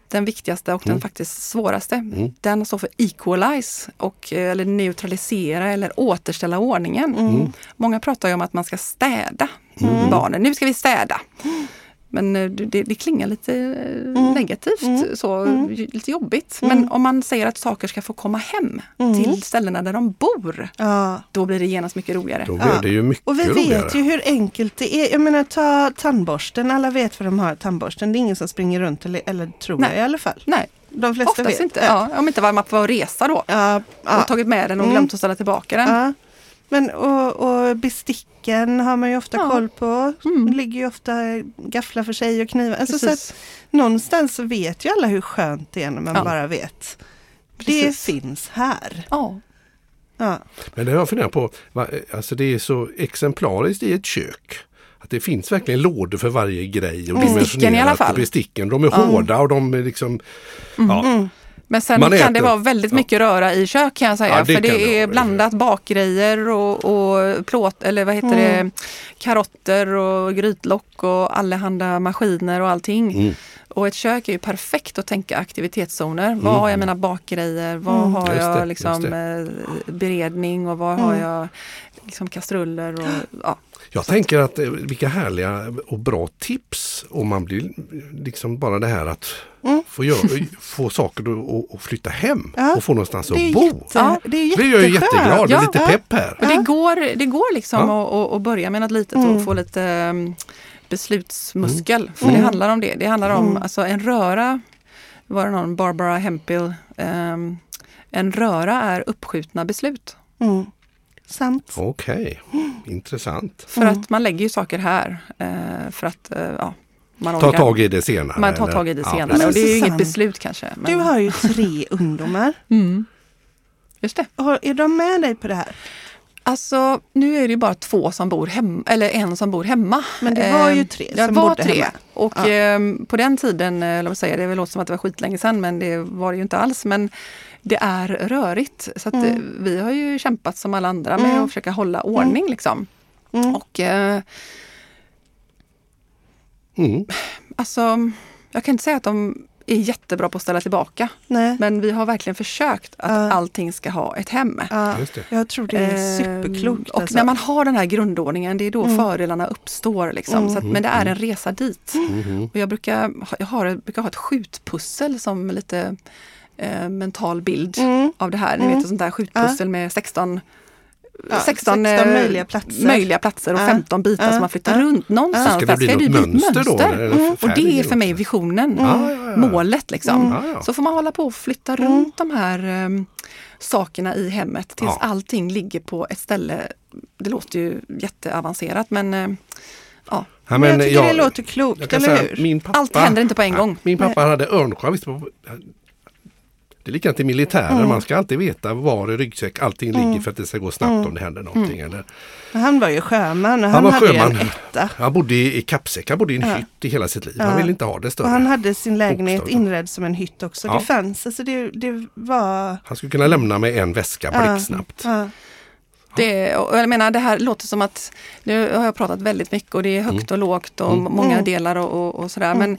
den viktigaste och Mm. den faktiskt svåraste, den står för equalize, och, eh, eller neutralisera eller återställa ordningen. Mm. Många pratar ju om att man ska städa barnen. Nu ska vi städa. Men eh, det, det klingar lite eh, negativt, så, lite jobbigt. Men om man säger att saker ska få komma hem till ställena där de bor, Ja. då blir det genast mycket roligare. Då blir det ju mycket Och vi roligare. vet ju hur enkelt det är. Jag menar ta tandborsten, alla vet vad de har tandborsten. Det är ingen som springer runt eller, eller tror Nej. jag i alla fall. Nej, De flesta oftast vet. inte. Ja, om inte var man på resa då. Ja, ja. Och tagit med den och Mm. glömt att ställa tillbaka den. Men och, och besticken har man ju ofta Ja. Mm. koll på. Det ligger ju ofta gafflar för sig och knivar. Alltså så att någonstans vet ju alla hur skönt det är när man Ja. bara vet. Det Precis. finns här. Ja. Ja. Men det har jag funderat på, alltså det är så exemplariskt i ett kök. Att det finns verkligen lådor för varje grej. Och Besticken i alla fall. Besticken, de är hårda och de är liksom... Ja, Men sen Man kan äter. det vara väldigt Ja. mycket röra i kök kan jag säga. Ja, det för det det är vara. blandat bakgrejer och, och plåt, eller vad heter det, karotter och grytlock och allehanda maskiner och allting. Mm. Och ett kök är ju perfekt att tänka aktivitetszoner. Var har jag mina bakgrejer? Var har Mm. Just det, jag just liksom, eh, beredning och var har jag liksom kastruller? Och, ja. Jag tänker att eh, vilka härliga och bra tips om man blir liksom bara det här att Mm. få, göra, *laughs* få saker att- flytta hem Ja, och få någonstans att bo. jätte, Ja. det är jag jätteskönt. jätteglad, det är Ja. lite pepp här. Och det går, det går liksom att, att, börja med något litet Mm. och få lite um, beslutsmuskel. För Mm. det handlar om det. Det handlar om Mm. alltså en röra, var det någon, Barbara Hempel, ehm, en röra är uppskjutna beslut. Mm. Sant. Okej, intressant. För Mm. att man lägger ju saker här för för att eh, ja, man Ta orkar- tag i det senare. man tar eller? tag i det Ja, senare. precis. och det är ju inget beslut kanske. Men, Du har ju tre *laughs* ungdomar. mm. Just det. Är de med dig på det här? Alltså nu är det ju bara två som bor hemma, eller en som bor hemma. Men det var ju Eh, tre Det som var bodde tre. hemma. Och Ja. på den tiden, eh, låt säga, det låter som att det var skitlänge sedan men det var det ju inte alls. Men det är rörigt. Så att, Mm. eh, vi har ju kämpat som alla andra med Mm. att försöka hålla ordning. Liksom. Mm. Och eh, Mm. alltså, jag kan inte säga att de är jättebra på att ställa tillbaka. Nej. Men vi har verkligen försökt att Ja. allting ska ha ett hem. Ja, Just det. jag tror det är Ehm, superklokt. Och alltså. när man har den här grundordningen, det är då Mm. fördelarna uppstår. Liksom. Mm. Så att, men det är en resa dit. Mhm. Och jag brukar, ha- jag har, jag brukar ha ett skjutpussel som lite eh, mental bild Mm. av det här. Ni Mm. vet ett sånt där skjutpussel med 16 Ja, 16, 16 eh, möjliga platser. möjliga platser och Ja. 15 bitar Ja. som man flyttar Ja. runt någonstans. Ska det bli ska något bli ett mönster då? det Mm. Och det är för mig visionen, Ja, ja, ja. målet liksom. Mm. Ja, ja. Så får man hålla på och flytta runt de här eh, sakerna i hemmet tills Ja. allting ligger på ett ställe. Det låter ju jätteavancerat men eh, ja, Ja, Men jag tycker jag- det låter klokt, eller säga, hur? Min pappa, allt händer inte på en Ja, gång. Min pappa hade örnsjal. Det är likadant i militären. Mm. Man ska alltid veta var i ryggsäck allting ligger för att det ska gå snabbt om det händer någonting. Eller, Han var ju sjöman och Han han, var hade sjöman. en etta. han bodde i, kappsäck, han bodde i en Ja. hytt i hela sitt liv. Ja. Han ville inte ha det större. Och han hade sin lägenhet Bokstavligen. inredd som en hytt också. Ja. Det fanns, alltså det, det var... Han skulle kunna lämna med en väska blixtsnabbt. Ja. Det, och jag menar det här låter som att, nu har jag pratat väldigt mycket och det är högt och lågt och Mm. många Mm. delar och, och, och sådär. Mm. Men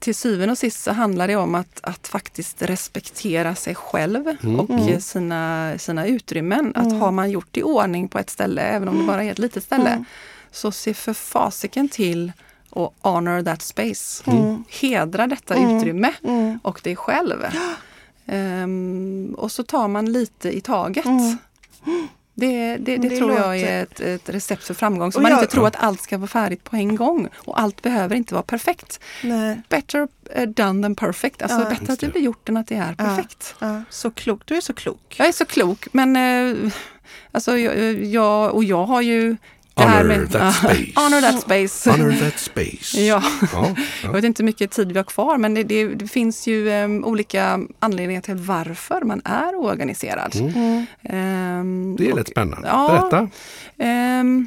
till syvende och sist så handlar det om att, att faktiskt respektera sig själv Mm. och Mm. sina, sina utrymmen. Att Mm. har man gjort i ordning på ett ställe, även om det bara är ett litet ställe, Mm. så se för fasiken till och honor that space. Mm. Hedra detta Mm. utrymme Mm. och dig själv. *gasps* Ehm, och så tar man lite i taget. Det, det, det, Det tror jag låter- är ett, ett recept för framgång. Så Och man jag- inte tror att allt ska vara färdigt på en gång. Och allt behöver inte vara perfekt. Nej. Better eh, done than perfect. Alltså Ja. bättre att det blir gjort än att det är perfekt. Ja, så klok. Du är så klok. Jag är så klok men eh, alltså jag, jag, och jag har ju Honor med, that space. honor that space. Honor that space. *laughs* Ja. Ja, Jag ja. vet inte hur mycket tid vi har kvar men det, det, det finns ju em, olika anledningar till varför man är oorganiserad. Mm. Ehm, Det är lätt spännande. Ja. Berätta. Ehm,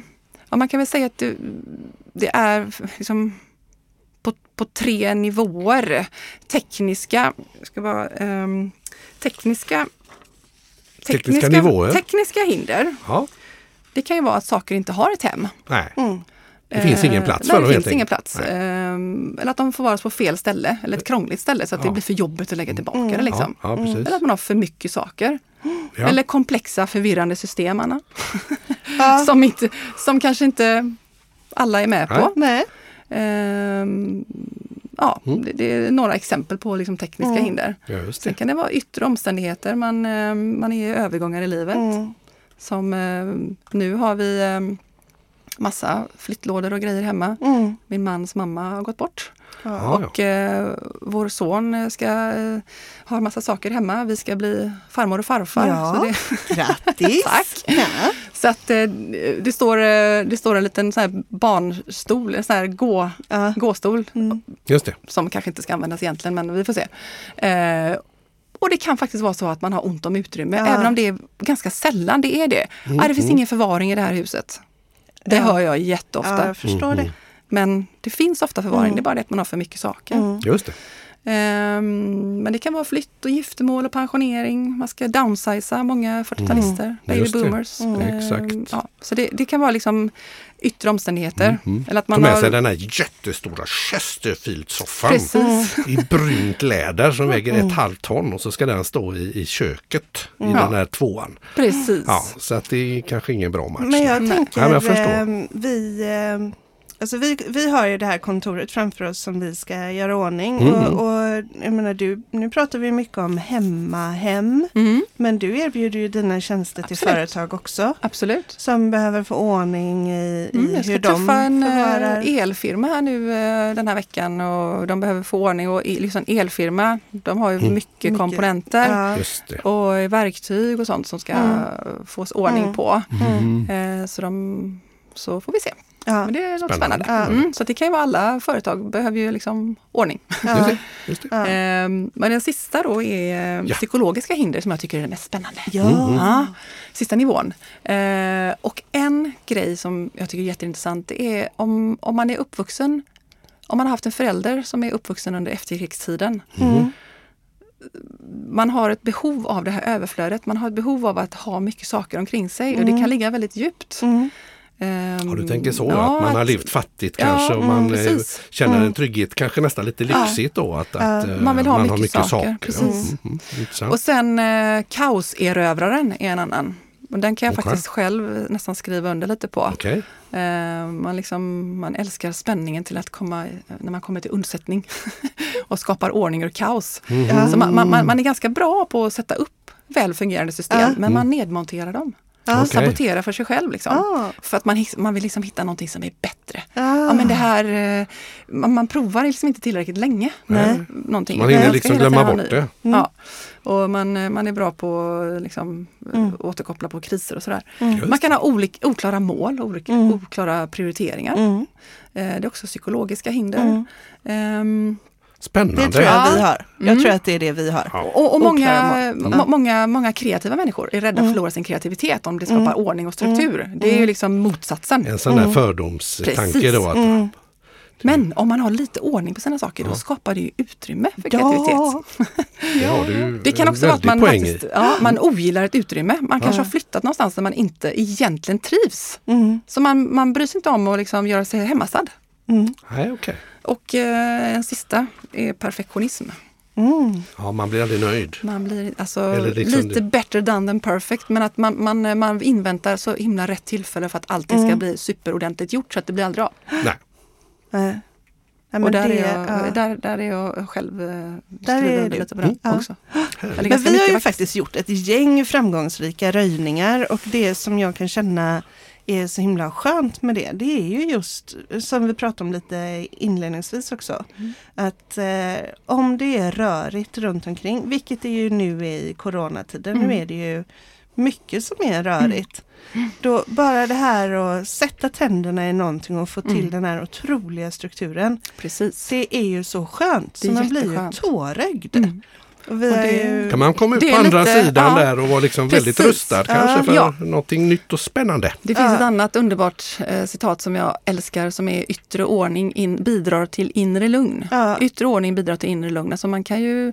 ja, man kan väl säga att det, det är liksom på, på tre nivåer. Tekniska, jag ska bara, ehm, tekniska, Tekniska nivåer. Tekniska hinder. Ja. Det kan ju vara att saker inte har ett hem. Nej, Mm. det finns ingen Eh, plats nej, för dem det finns ingen plats. Nej. Ehm, eller att de får vara på fel ställe, eller ett krångligt ställe så att Ja. det blir för jobbigt att lägga tillbaka Mm. det. Liksom. Ja, ja, precis. Eller att man har för mycket saker. Ja. Eller komplexa förvirrande system, Anna. Ja. *laughs* som, inte, som kanske inte alla är med på. Nej. Ehm, ja, Mm. det, det är några exempel på liksom tekniska Mm. hinder. Ja, just Sen det. kan det vara yttre omständigheter, man, eh, man är i övergångar i livet. Mm. Som eh, nu har vi eh, massa flyttlådor och grejer hemma. Mm. Min mans mamma har gått bort. Ja. Ja. Och eh, vår son ska eh, ha massa saker hemma. Vi ska bli farmor och farfar. Ja. Så, det, *laughs* Grattis! *laughs* Tack. Ja. så att eh, det, står, eh, det står en liten sån här barnstol, en sån här gå, Ja. gåstol Mm. Just det. som kanske inte ska användas egentligen, men vi får se. Och det kan faktiskt vara så att man har ont om utrymme, Ja. även om det är ganska sällan det är det. Ah, det finns ingen förvaring i det här huset. Det Ja. hör jag jätteofta. ja, jag förstår Mm, det. Men det finns ofta förvaring, Mm. det är bara det att man har för mycket saker. Mm. Just det. Ehm, men det kan vara flytt och giftermål och pensionering. Man ska downsiza många 40-talister, baby Just det. boomers. Mm. Exakt. Ja, så det, det kan vara liksom yttre omständigheter. Eller att man med har... sig den här jättestora Chesterfield-soffan Precis. i brunt läder som väger ett halvt ton och så ska den stå i, i köket i Ja. den här tvåan. Precis. Ja, så att det är kanske ingen bra match. Men jag Nej. tänker, Ja, men jag förstår. eh, vi, eh, alltså vi, vi har ju det här kontoret framför oss som vi ska göra ordning. Mm. Och, och jag menar, du, nu pratar vi mycket om hemmahem, Mm, men du erbjuder ju dina tjänster till Absolut. företag också. absolut. Som behöver få ordning i, Mm, i jag ska hur de träffa en förvarar. eh, elfirma här nu eh, den här veckan och de behöver få ordning. Och liksom elfirma, de har ju Mm. mycket, Mycket. komponenter Ja. Just det. och verktyg och sånt som ska Mm. fås ordning Mm. på. Mm. Eh, så, de, så får vi se. Ja. Men det låter Spännande. spännande. Ja. Mm, så det kan ju vara alla företag behöver ju liksom ordning. Just det. Just det. Ja. Ehm, men den sista då är eh, Ja. psykologiska hinder som jag tycker är det mest spännande. Ja. Ja, sista nivån. Eh, och en grej som jag tycker är jätteintressant det är om, om man är uppvuxen, om man har haft en förälder som är uppvuxen under efterkrigstiden. Mm. Man har ett behov av det här överflödet, man har ett behov av att ha mycket saker omkring sig och det kan ligga väldigt djupt. Mm. Ehm, Ja, du tänker så, ja, att man har att- levt fattigt Ja, kanske och mm, man eh, precis. känner Mm. en trygghet, kanske nästan lite lyxigt då. Att, att eh, Man vill ha har mycket saker, precis. Mm, mm. Och sen eh, kaoserövraren är en annan. Och den kan jag Okej. faktiskt själv nästan skriva under lite på. Okej, Eh, man, liksom, man älskar spänningen till att komma, när man kommer till undsättning *laughs* och skapar ordning ur kaos. Mhm. Ja. Så man, man, man man är ganska bra på att sätta upp väl fungerande system, Ja. men man nedmonterar dem. Ja. Mm. Okej. Saboterar för sig själv. Liksom. Ah. För att man, man vill liksom hitta någonting som är bättre. Ah. Ja, men det här, eh, man, man provar liksom inte tillräckligt länge. Nej. Någonting. Man hinner liksom glömma bort det. Ja. Och man, eh, man är bra på att liksom, eh, Mm. återkoppla på kriser och sådär. Just Man kan ha olika, oklara mål, olika, Mm. oklara prioriteringar. Mm. Eh, Det är också psykologiska hinder. Mm. Spännande. Det tror jag Ja. vi har. Jag Mm. tror att det är det vi har. Ja. och, och många, må- många, många kreativa människor är rädda för att Mm. förlora sin kreativitet om det skapar Mm. ordning och struktur. Det är ju liksom motsatsen. En sån där Mm. fördomstanke Precis. då. Att, Mm. Men om man har lite ordning på sina saker, då skapar det ju utrymme för kreativitet. Ja, Det *laughs* Det kan också vara att man, faktiskt, ja, man ogillar ett utrymme. Man kanske Ja. har flyttat någonstans där man inte egentligen trivs. mm. Så man, man bryr sig inte om att liksom göra sig hemmastad. Mm. Nej, okej. Och eh, en sista är perfektionism. Mm. Ja, man blir aldrig nöjd. Man blir alltså liksom lite det- better done than perfect men att man, man, man inväntar så himla rätt tillfälle för att allting ska Mm. bli superordentligt gjort så att det blir aldrig av. Nej. Nej. *gasps* Ja, men och där, det- är jag, ja. där, där är jag själv eh, Där är under du. lite på den Mm. också. *gasps* Eller Men vi har ju faktiskt gjort ett gäng framgångsrika röjningar och det som jag kan känna är så himla skönt med det, det är ju just som vi pratade om lite inledningsvis också. Mm. Att eh, om det är rörigt runt omkring, vilket det ju nu är i coronatiden, Mm. nu är det ju mycket som är rörigt. Då bara det här att sätta tänderna i någonting och få till Mm. den här otroliga strukturen. Precis. Det är ju så skönt, så man blir ju tårögd. Mm. Och vi Och har det- ju... Kan man komma ut på andra lite- sidan ja. där och vara liksom väldigt rustad kanske för Ja. någonting nytt och spännande? Det finns Ja. ett annat underbart eh, citat som jag älskar som är yttre ordning in, bidrar till inre lugn. Ja. Yttre ordning bidrar till inre lugn. Alltså man kan ju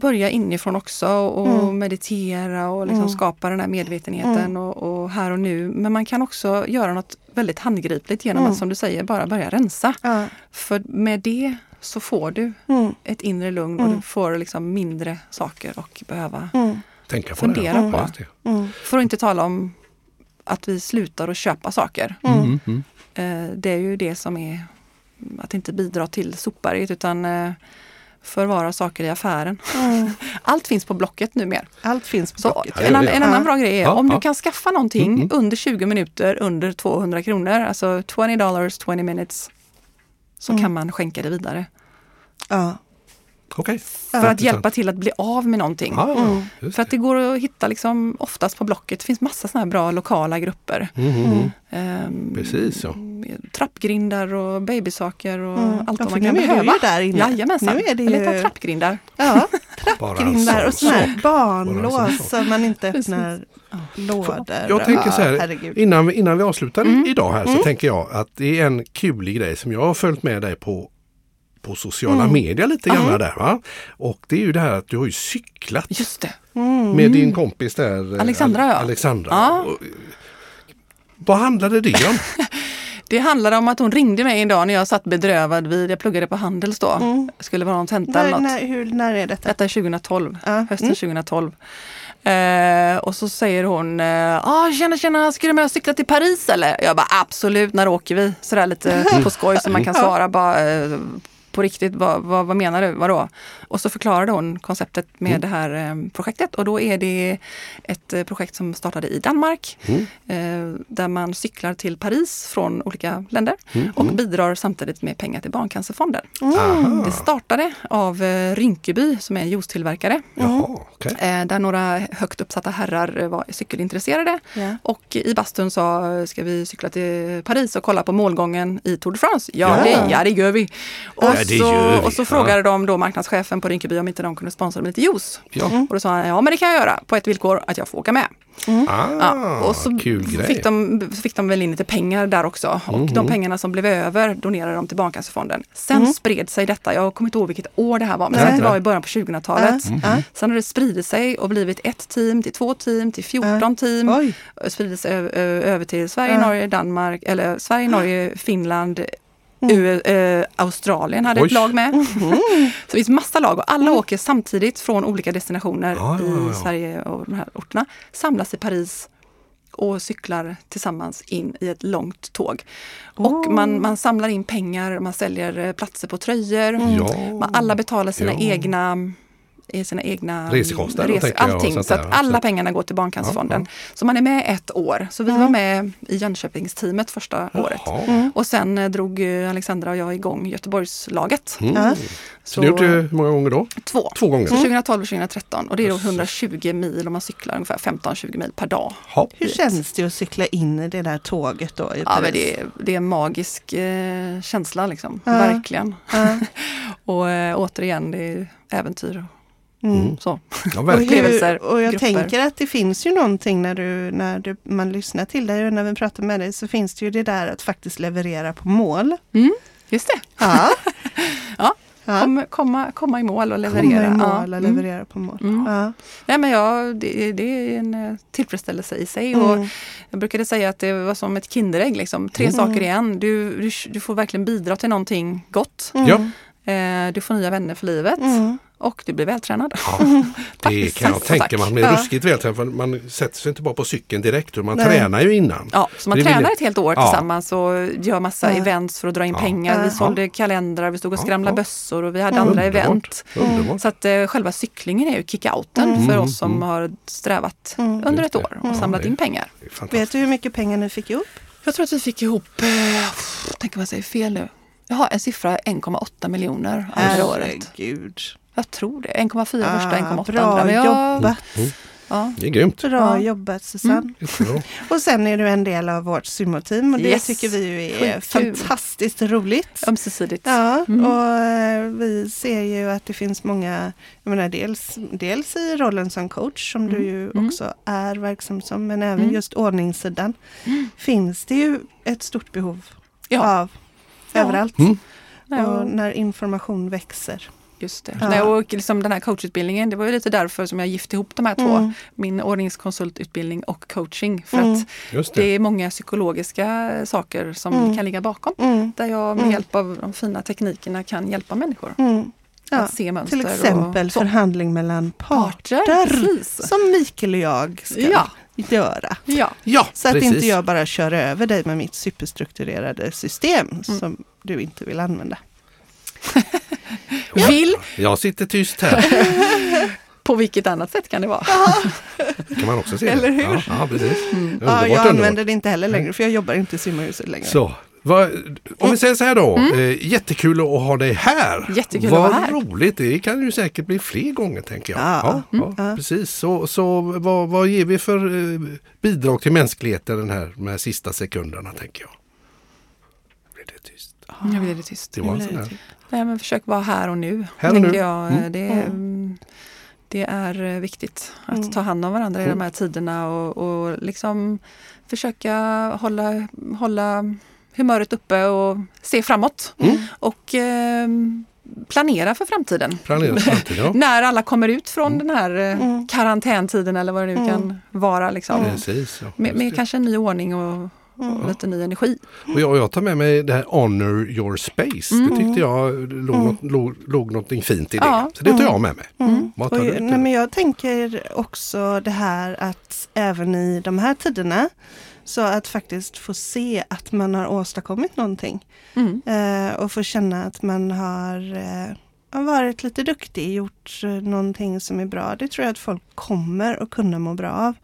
börja inifrån också och Mm. meditera och liksom Mm. skapa den här medvetenheten Mm. och, och här och nu. Men man kan också göra något väldigt handgripligt genom Mm. att som du säger bara börja rensa. Ja. För med det så får du Mm. ett inre lugn och Mm. du får liksom mindre saker att behöva Mm. Tänka på Fundera det. på. Ja. Mm. För att inte tala om att vi slutar att köpa saker. Mm. Mm, mm. Eh, Det är ju det som är att inte bidra till sopberget utan eh, förvara saker i affären. Mm. *laughs* Allt finns på Blocket numera. Allt finns på Så Blocket. En, an, en annan bra grej är Ja, om ja. du kan skaffa någonting Mm, mm. under 20 minuter under 200 kronor, alltså 20 dollars 20 minutes, så Mm. kan man skänka det vidare. Ja. Okej. För att hjälpa till att bli av med någonting. Ja, Mm. För att det går att hitta liksom oftast på Blocket. Det finns massa såna här bra lokala grupper. Mm, mm, mm. Precis, ja. Trappgrindar och babysaker och Mm. allt Ja, vad man kan nu är du behöva. ju där inne. Jajamensan. Nu är det Jag letar ju- trappgrindar. Ja, *laughs* Bara grindar en och sådana här barnlås så man inte öppnar lådor. Jag tänker så här, innan vi, innan vi avslutar Mm. idag här så Mm. tänker jag att det är en kul grej som jag har följt med dig på på sociala medier lite grann där. Va? Och det är ju det här att du har ju cyklat Just det. med din kompis där. eh, Alexandra, ja. Alexandra. Ja. Och, vad handlade det om? *laughs* Det handlade om att hon ringde mig en dag när jag satt bedrövad vid, jag pluggade på Handels då. Mm. Skulle vara någon tenta eller något. när, hur, när är detta? Detta är 2012, Ja. hösten Mm. 2012. Eh, och så säger hon, eh, ah, tjena tjena, ska du med och cykla till Paris eller? Jag bara absolut, när åker vi? Sådär lite *laughs* på skoj så man kan svara bara eh, på riktigt, vad, vad, vad menar du, vadå? Och så förklarade hon konceptet med det här eh, projektet och då är det ett eh, projekt som startade i Danmark eh, där man cyklar till Paris från olika länder och bidrar samtidigt med pengar till Barncancerfonden. Aha. Det startade av Rinkeby som är en juicetillverkare. Jaha, där några högt uppsatta herrar var cykelintresserade. Ja. Och i bastun sa, ska vi cykla till Paris och kolla på målgången i Tour de France? Ja, Ja. Det, ja det gör vi. Och, det så, och så Ja. frågade de då marknadschefen på Rinkeby om inte de kunde sponsra med lite juice. Ja. Och då sa han, ja men det kan jag göra på ett villkor att jag får åka med. Ah, Ja, och så kul grej. Mhm. fick de, fick de väl in lite pengar där också. Och de pengarna som blev över donerade de till Barncancerfonden. Sen spred sig detta, jag kommer inte ihåg vilket år det här var, men Nej. det var i början på 2000-talet. Ja, ja. Sen har det spridit sig och blivit ett team till två team till 14 team. Oj. Spridit sig över till Sverige. Norge, Danmark, eller Sverige, Norge, Finland, U- eh, Australien hade Oj. ett lag med. Så det finns massa lag och alla åker samtidigt från olika destinationer Ja, ja, ja, i. Sverige och de här orterna. Samlas i Paris och cyklar tillsammans in i ett långt tåg. Och man, man samlar in pengar, man säljer eh, platser på tröjor. Man, alla betalar sina egna i sina egna Resekostnader, rese- allting. Så där. att alla Så- pengarna går till Barncancerfonden. Ja, Så man är med ett år. Så vi var med i Jönköpingsteamet första året. Jaha. Och sen eh, drog eh, Alexandra och jag igång Göteborgslaget. Mm. Ja. Så ni har gjort det hur många gånger då? Två. Två gånger? Så 2012 och 2013 och det är då 120 mil och man cyklar ungefär 15-20 mil per dag. Ja. Hur känns det att cykla in i det där tåget då? Ja, men det, är, det är en magisk eh, känsla liksom, Ja. verkligen. Ja. *laughs* Och eh, återigen, det är äventyr. Mm. Så. Ja, Och. Upplevelser, och jag grupper. tänker att det finns ju någonting när, du, när du, man lyssnar till dig och när vi pratar med dig så finns det ju det där att faktiskt leverera på mål. Mm, just det, Ja. *laughs* Ja. Ja. Kom, komma, komma i mål och Komma leverera. i mål Ja. och Mm. leverera på mål. Mm. Ja. Nej, men jag, det, det är en eh, tillfredsställelse i sig. Och Mm. jag brukade säga att det var som ett Kinderägg, liksom. tre Mm. saker i en. Du, du, du får verkligen bidra till någonting gott. Ja, Eh, du får nya vänner för livet Mm. Och du blir vältränad. ja, *laughs* det kan jag tänka mig. Man blir Ja. ruskigt vältränad. för Man sätter sig inte bara på cykeln direkt utan man Nej. tränar ju innan. Ja, så man Det vill tränar jag- ett helt år Ja. tillsammans och gör massa Ja. events för att dra in Ja. pengar. Vi Ja. sålde kalendrar, vi stod och skramlade ja. bössor och vi hade Mm. andra Underbart. event. Underbart. Så att eh, själva cyklingen är ju kickouten Mm. för oss som Mm. har strävat Mm. under ett år och Mm. samlat Ja, in pengar. Vet du hur mycket pengar ni fick ihop? Jag tror att vi fick ihop, eh, tänk om jag säger fel nu. Jag har en siffra 1,8 miljoner det här året. Herregud. Jag tror det. 1,4 första, Ah, 1,8 bra andra. Men jag, jobbat. Mm. ja. Det är grymt. Bra Ja. jobbat Susanne. Mm. *laughs* Och sen är du en del av vårt sumoteam och det Yes. tycker vi ju är Skitkul. fantastiskt roligt. Ömsesidigt. Ja, Mm. och eh, vi ser ju att det finns många, jag menar dels, dels i rollen som coach som du ju Mm. också är verksam som, men även Mm. just ordningssidan. Finns det ju ett stort behov Ja. av Ja. överallt. Mm. Och när information växer. just det. Ja. Och liksom den här coachutbildningen, det var ju lite därför som jag gifte ihop de här två. Mm. Min ordningskonsultutbildning och coaching. För Mm. att det det. är många psykologiska saker som Mm. kan ligga bakom. Mm. Där jag med Mm. hjälp av de fina teknikerna kan hjälpa människor Mm. Ja. att se mönster. Till exempel och förhandling mellan parter. parter. Som Mikael och jag ska Ja. Göra. Ja. Ja, Så att precis. inte jag bara kör över dig med mitt superstrukturerade system Mm. som du inte vill använda. *laughs* Vill, Jag sitter tyst här. *laughs* på vilket annat sätt kan det vara? *laughs* Det kan man också se. Eller hur? Ja, ja precis. Mm. Ja, jag underbart. använder det inte heller längre för jag jobbar inte i simmarhuset längre. Så, vad, om vi säger så här då. Eh, jättekul att ha dig här. Mm. Jättekul att vad vara här. roligt. Det kan ju säkert bli fler gånger tänker jag. Ja. ja, Mm. ja, precis. Så, så vad, vad ger vi för eh, bidrag till mänskligheten den här, de här sista sekunderna tänker jag. Blir det tyst? Nu blir det tyst. Det var en sån här. Nej, men försök vara här och nu. Här och nu. Jag. Mm. Det, mm, det är eh, viktigt att Mm. ta hand om varandra i Mm. de här tiderna och, och liksom försöka hålla, hålla humöret uppe och se framåt. Mm. Och eh, planera för framtiden. Planera framtiden, ja. *laughs* När alla kommer ut från Mm. den här eh, Mm. karantäntiden eller vad det nu Mm. kan vara. Liksom. Precis. Ja, Med, med kanske en ny ordning och, och lite ny energi. Och jag, jag tar med mig det här Honor your space. Det tyckte jag låg, något, låg, låg någonting fint i det. Ja. Så det tar jag med mig. Mm. Vad tar Och, du nej, men jag tänker också det här att även i de här tiderna så att faktiskt få se att man har åstadkommit någonting. Mm. Eh, och få känna att man har, eh, har varit lite duktig, gjort eh, någonting som är bra. Det tror jag att folk kommer att kunna må bra av.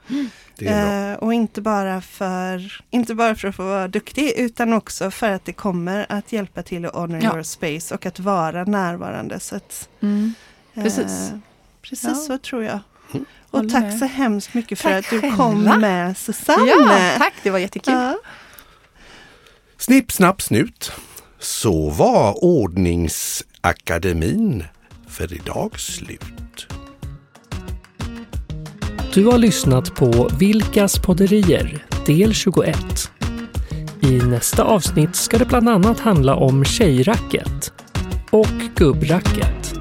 Är bra. Eh, och inte bara, för, inte bara för att få vara duktig utan också för att det kommer att hjälpa till att honor Ja. your space och att vara närvarande. Så att, Mm. eh, Precis. precis Ja. så tror jag. Mm. Och tack med. så hemskt mycket för Tack att du själva. kom med Susanne. Ja, tack, det var jättekul. Ja. Snipp, snapp, snut. Så var ordningsakademin för idag slut. Du har lyssnat på Vilkas podderier del 21. I nästa avsnitt ska det bland annat handla om tjejracket och gubbracket.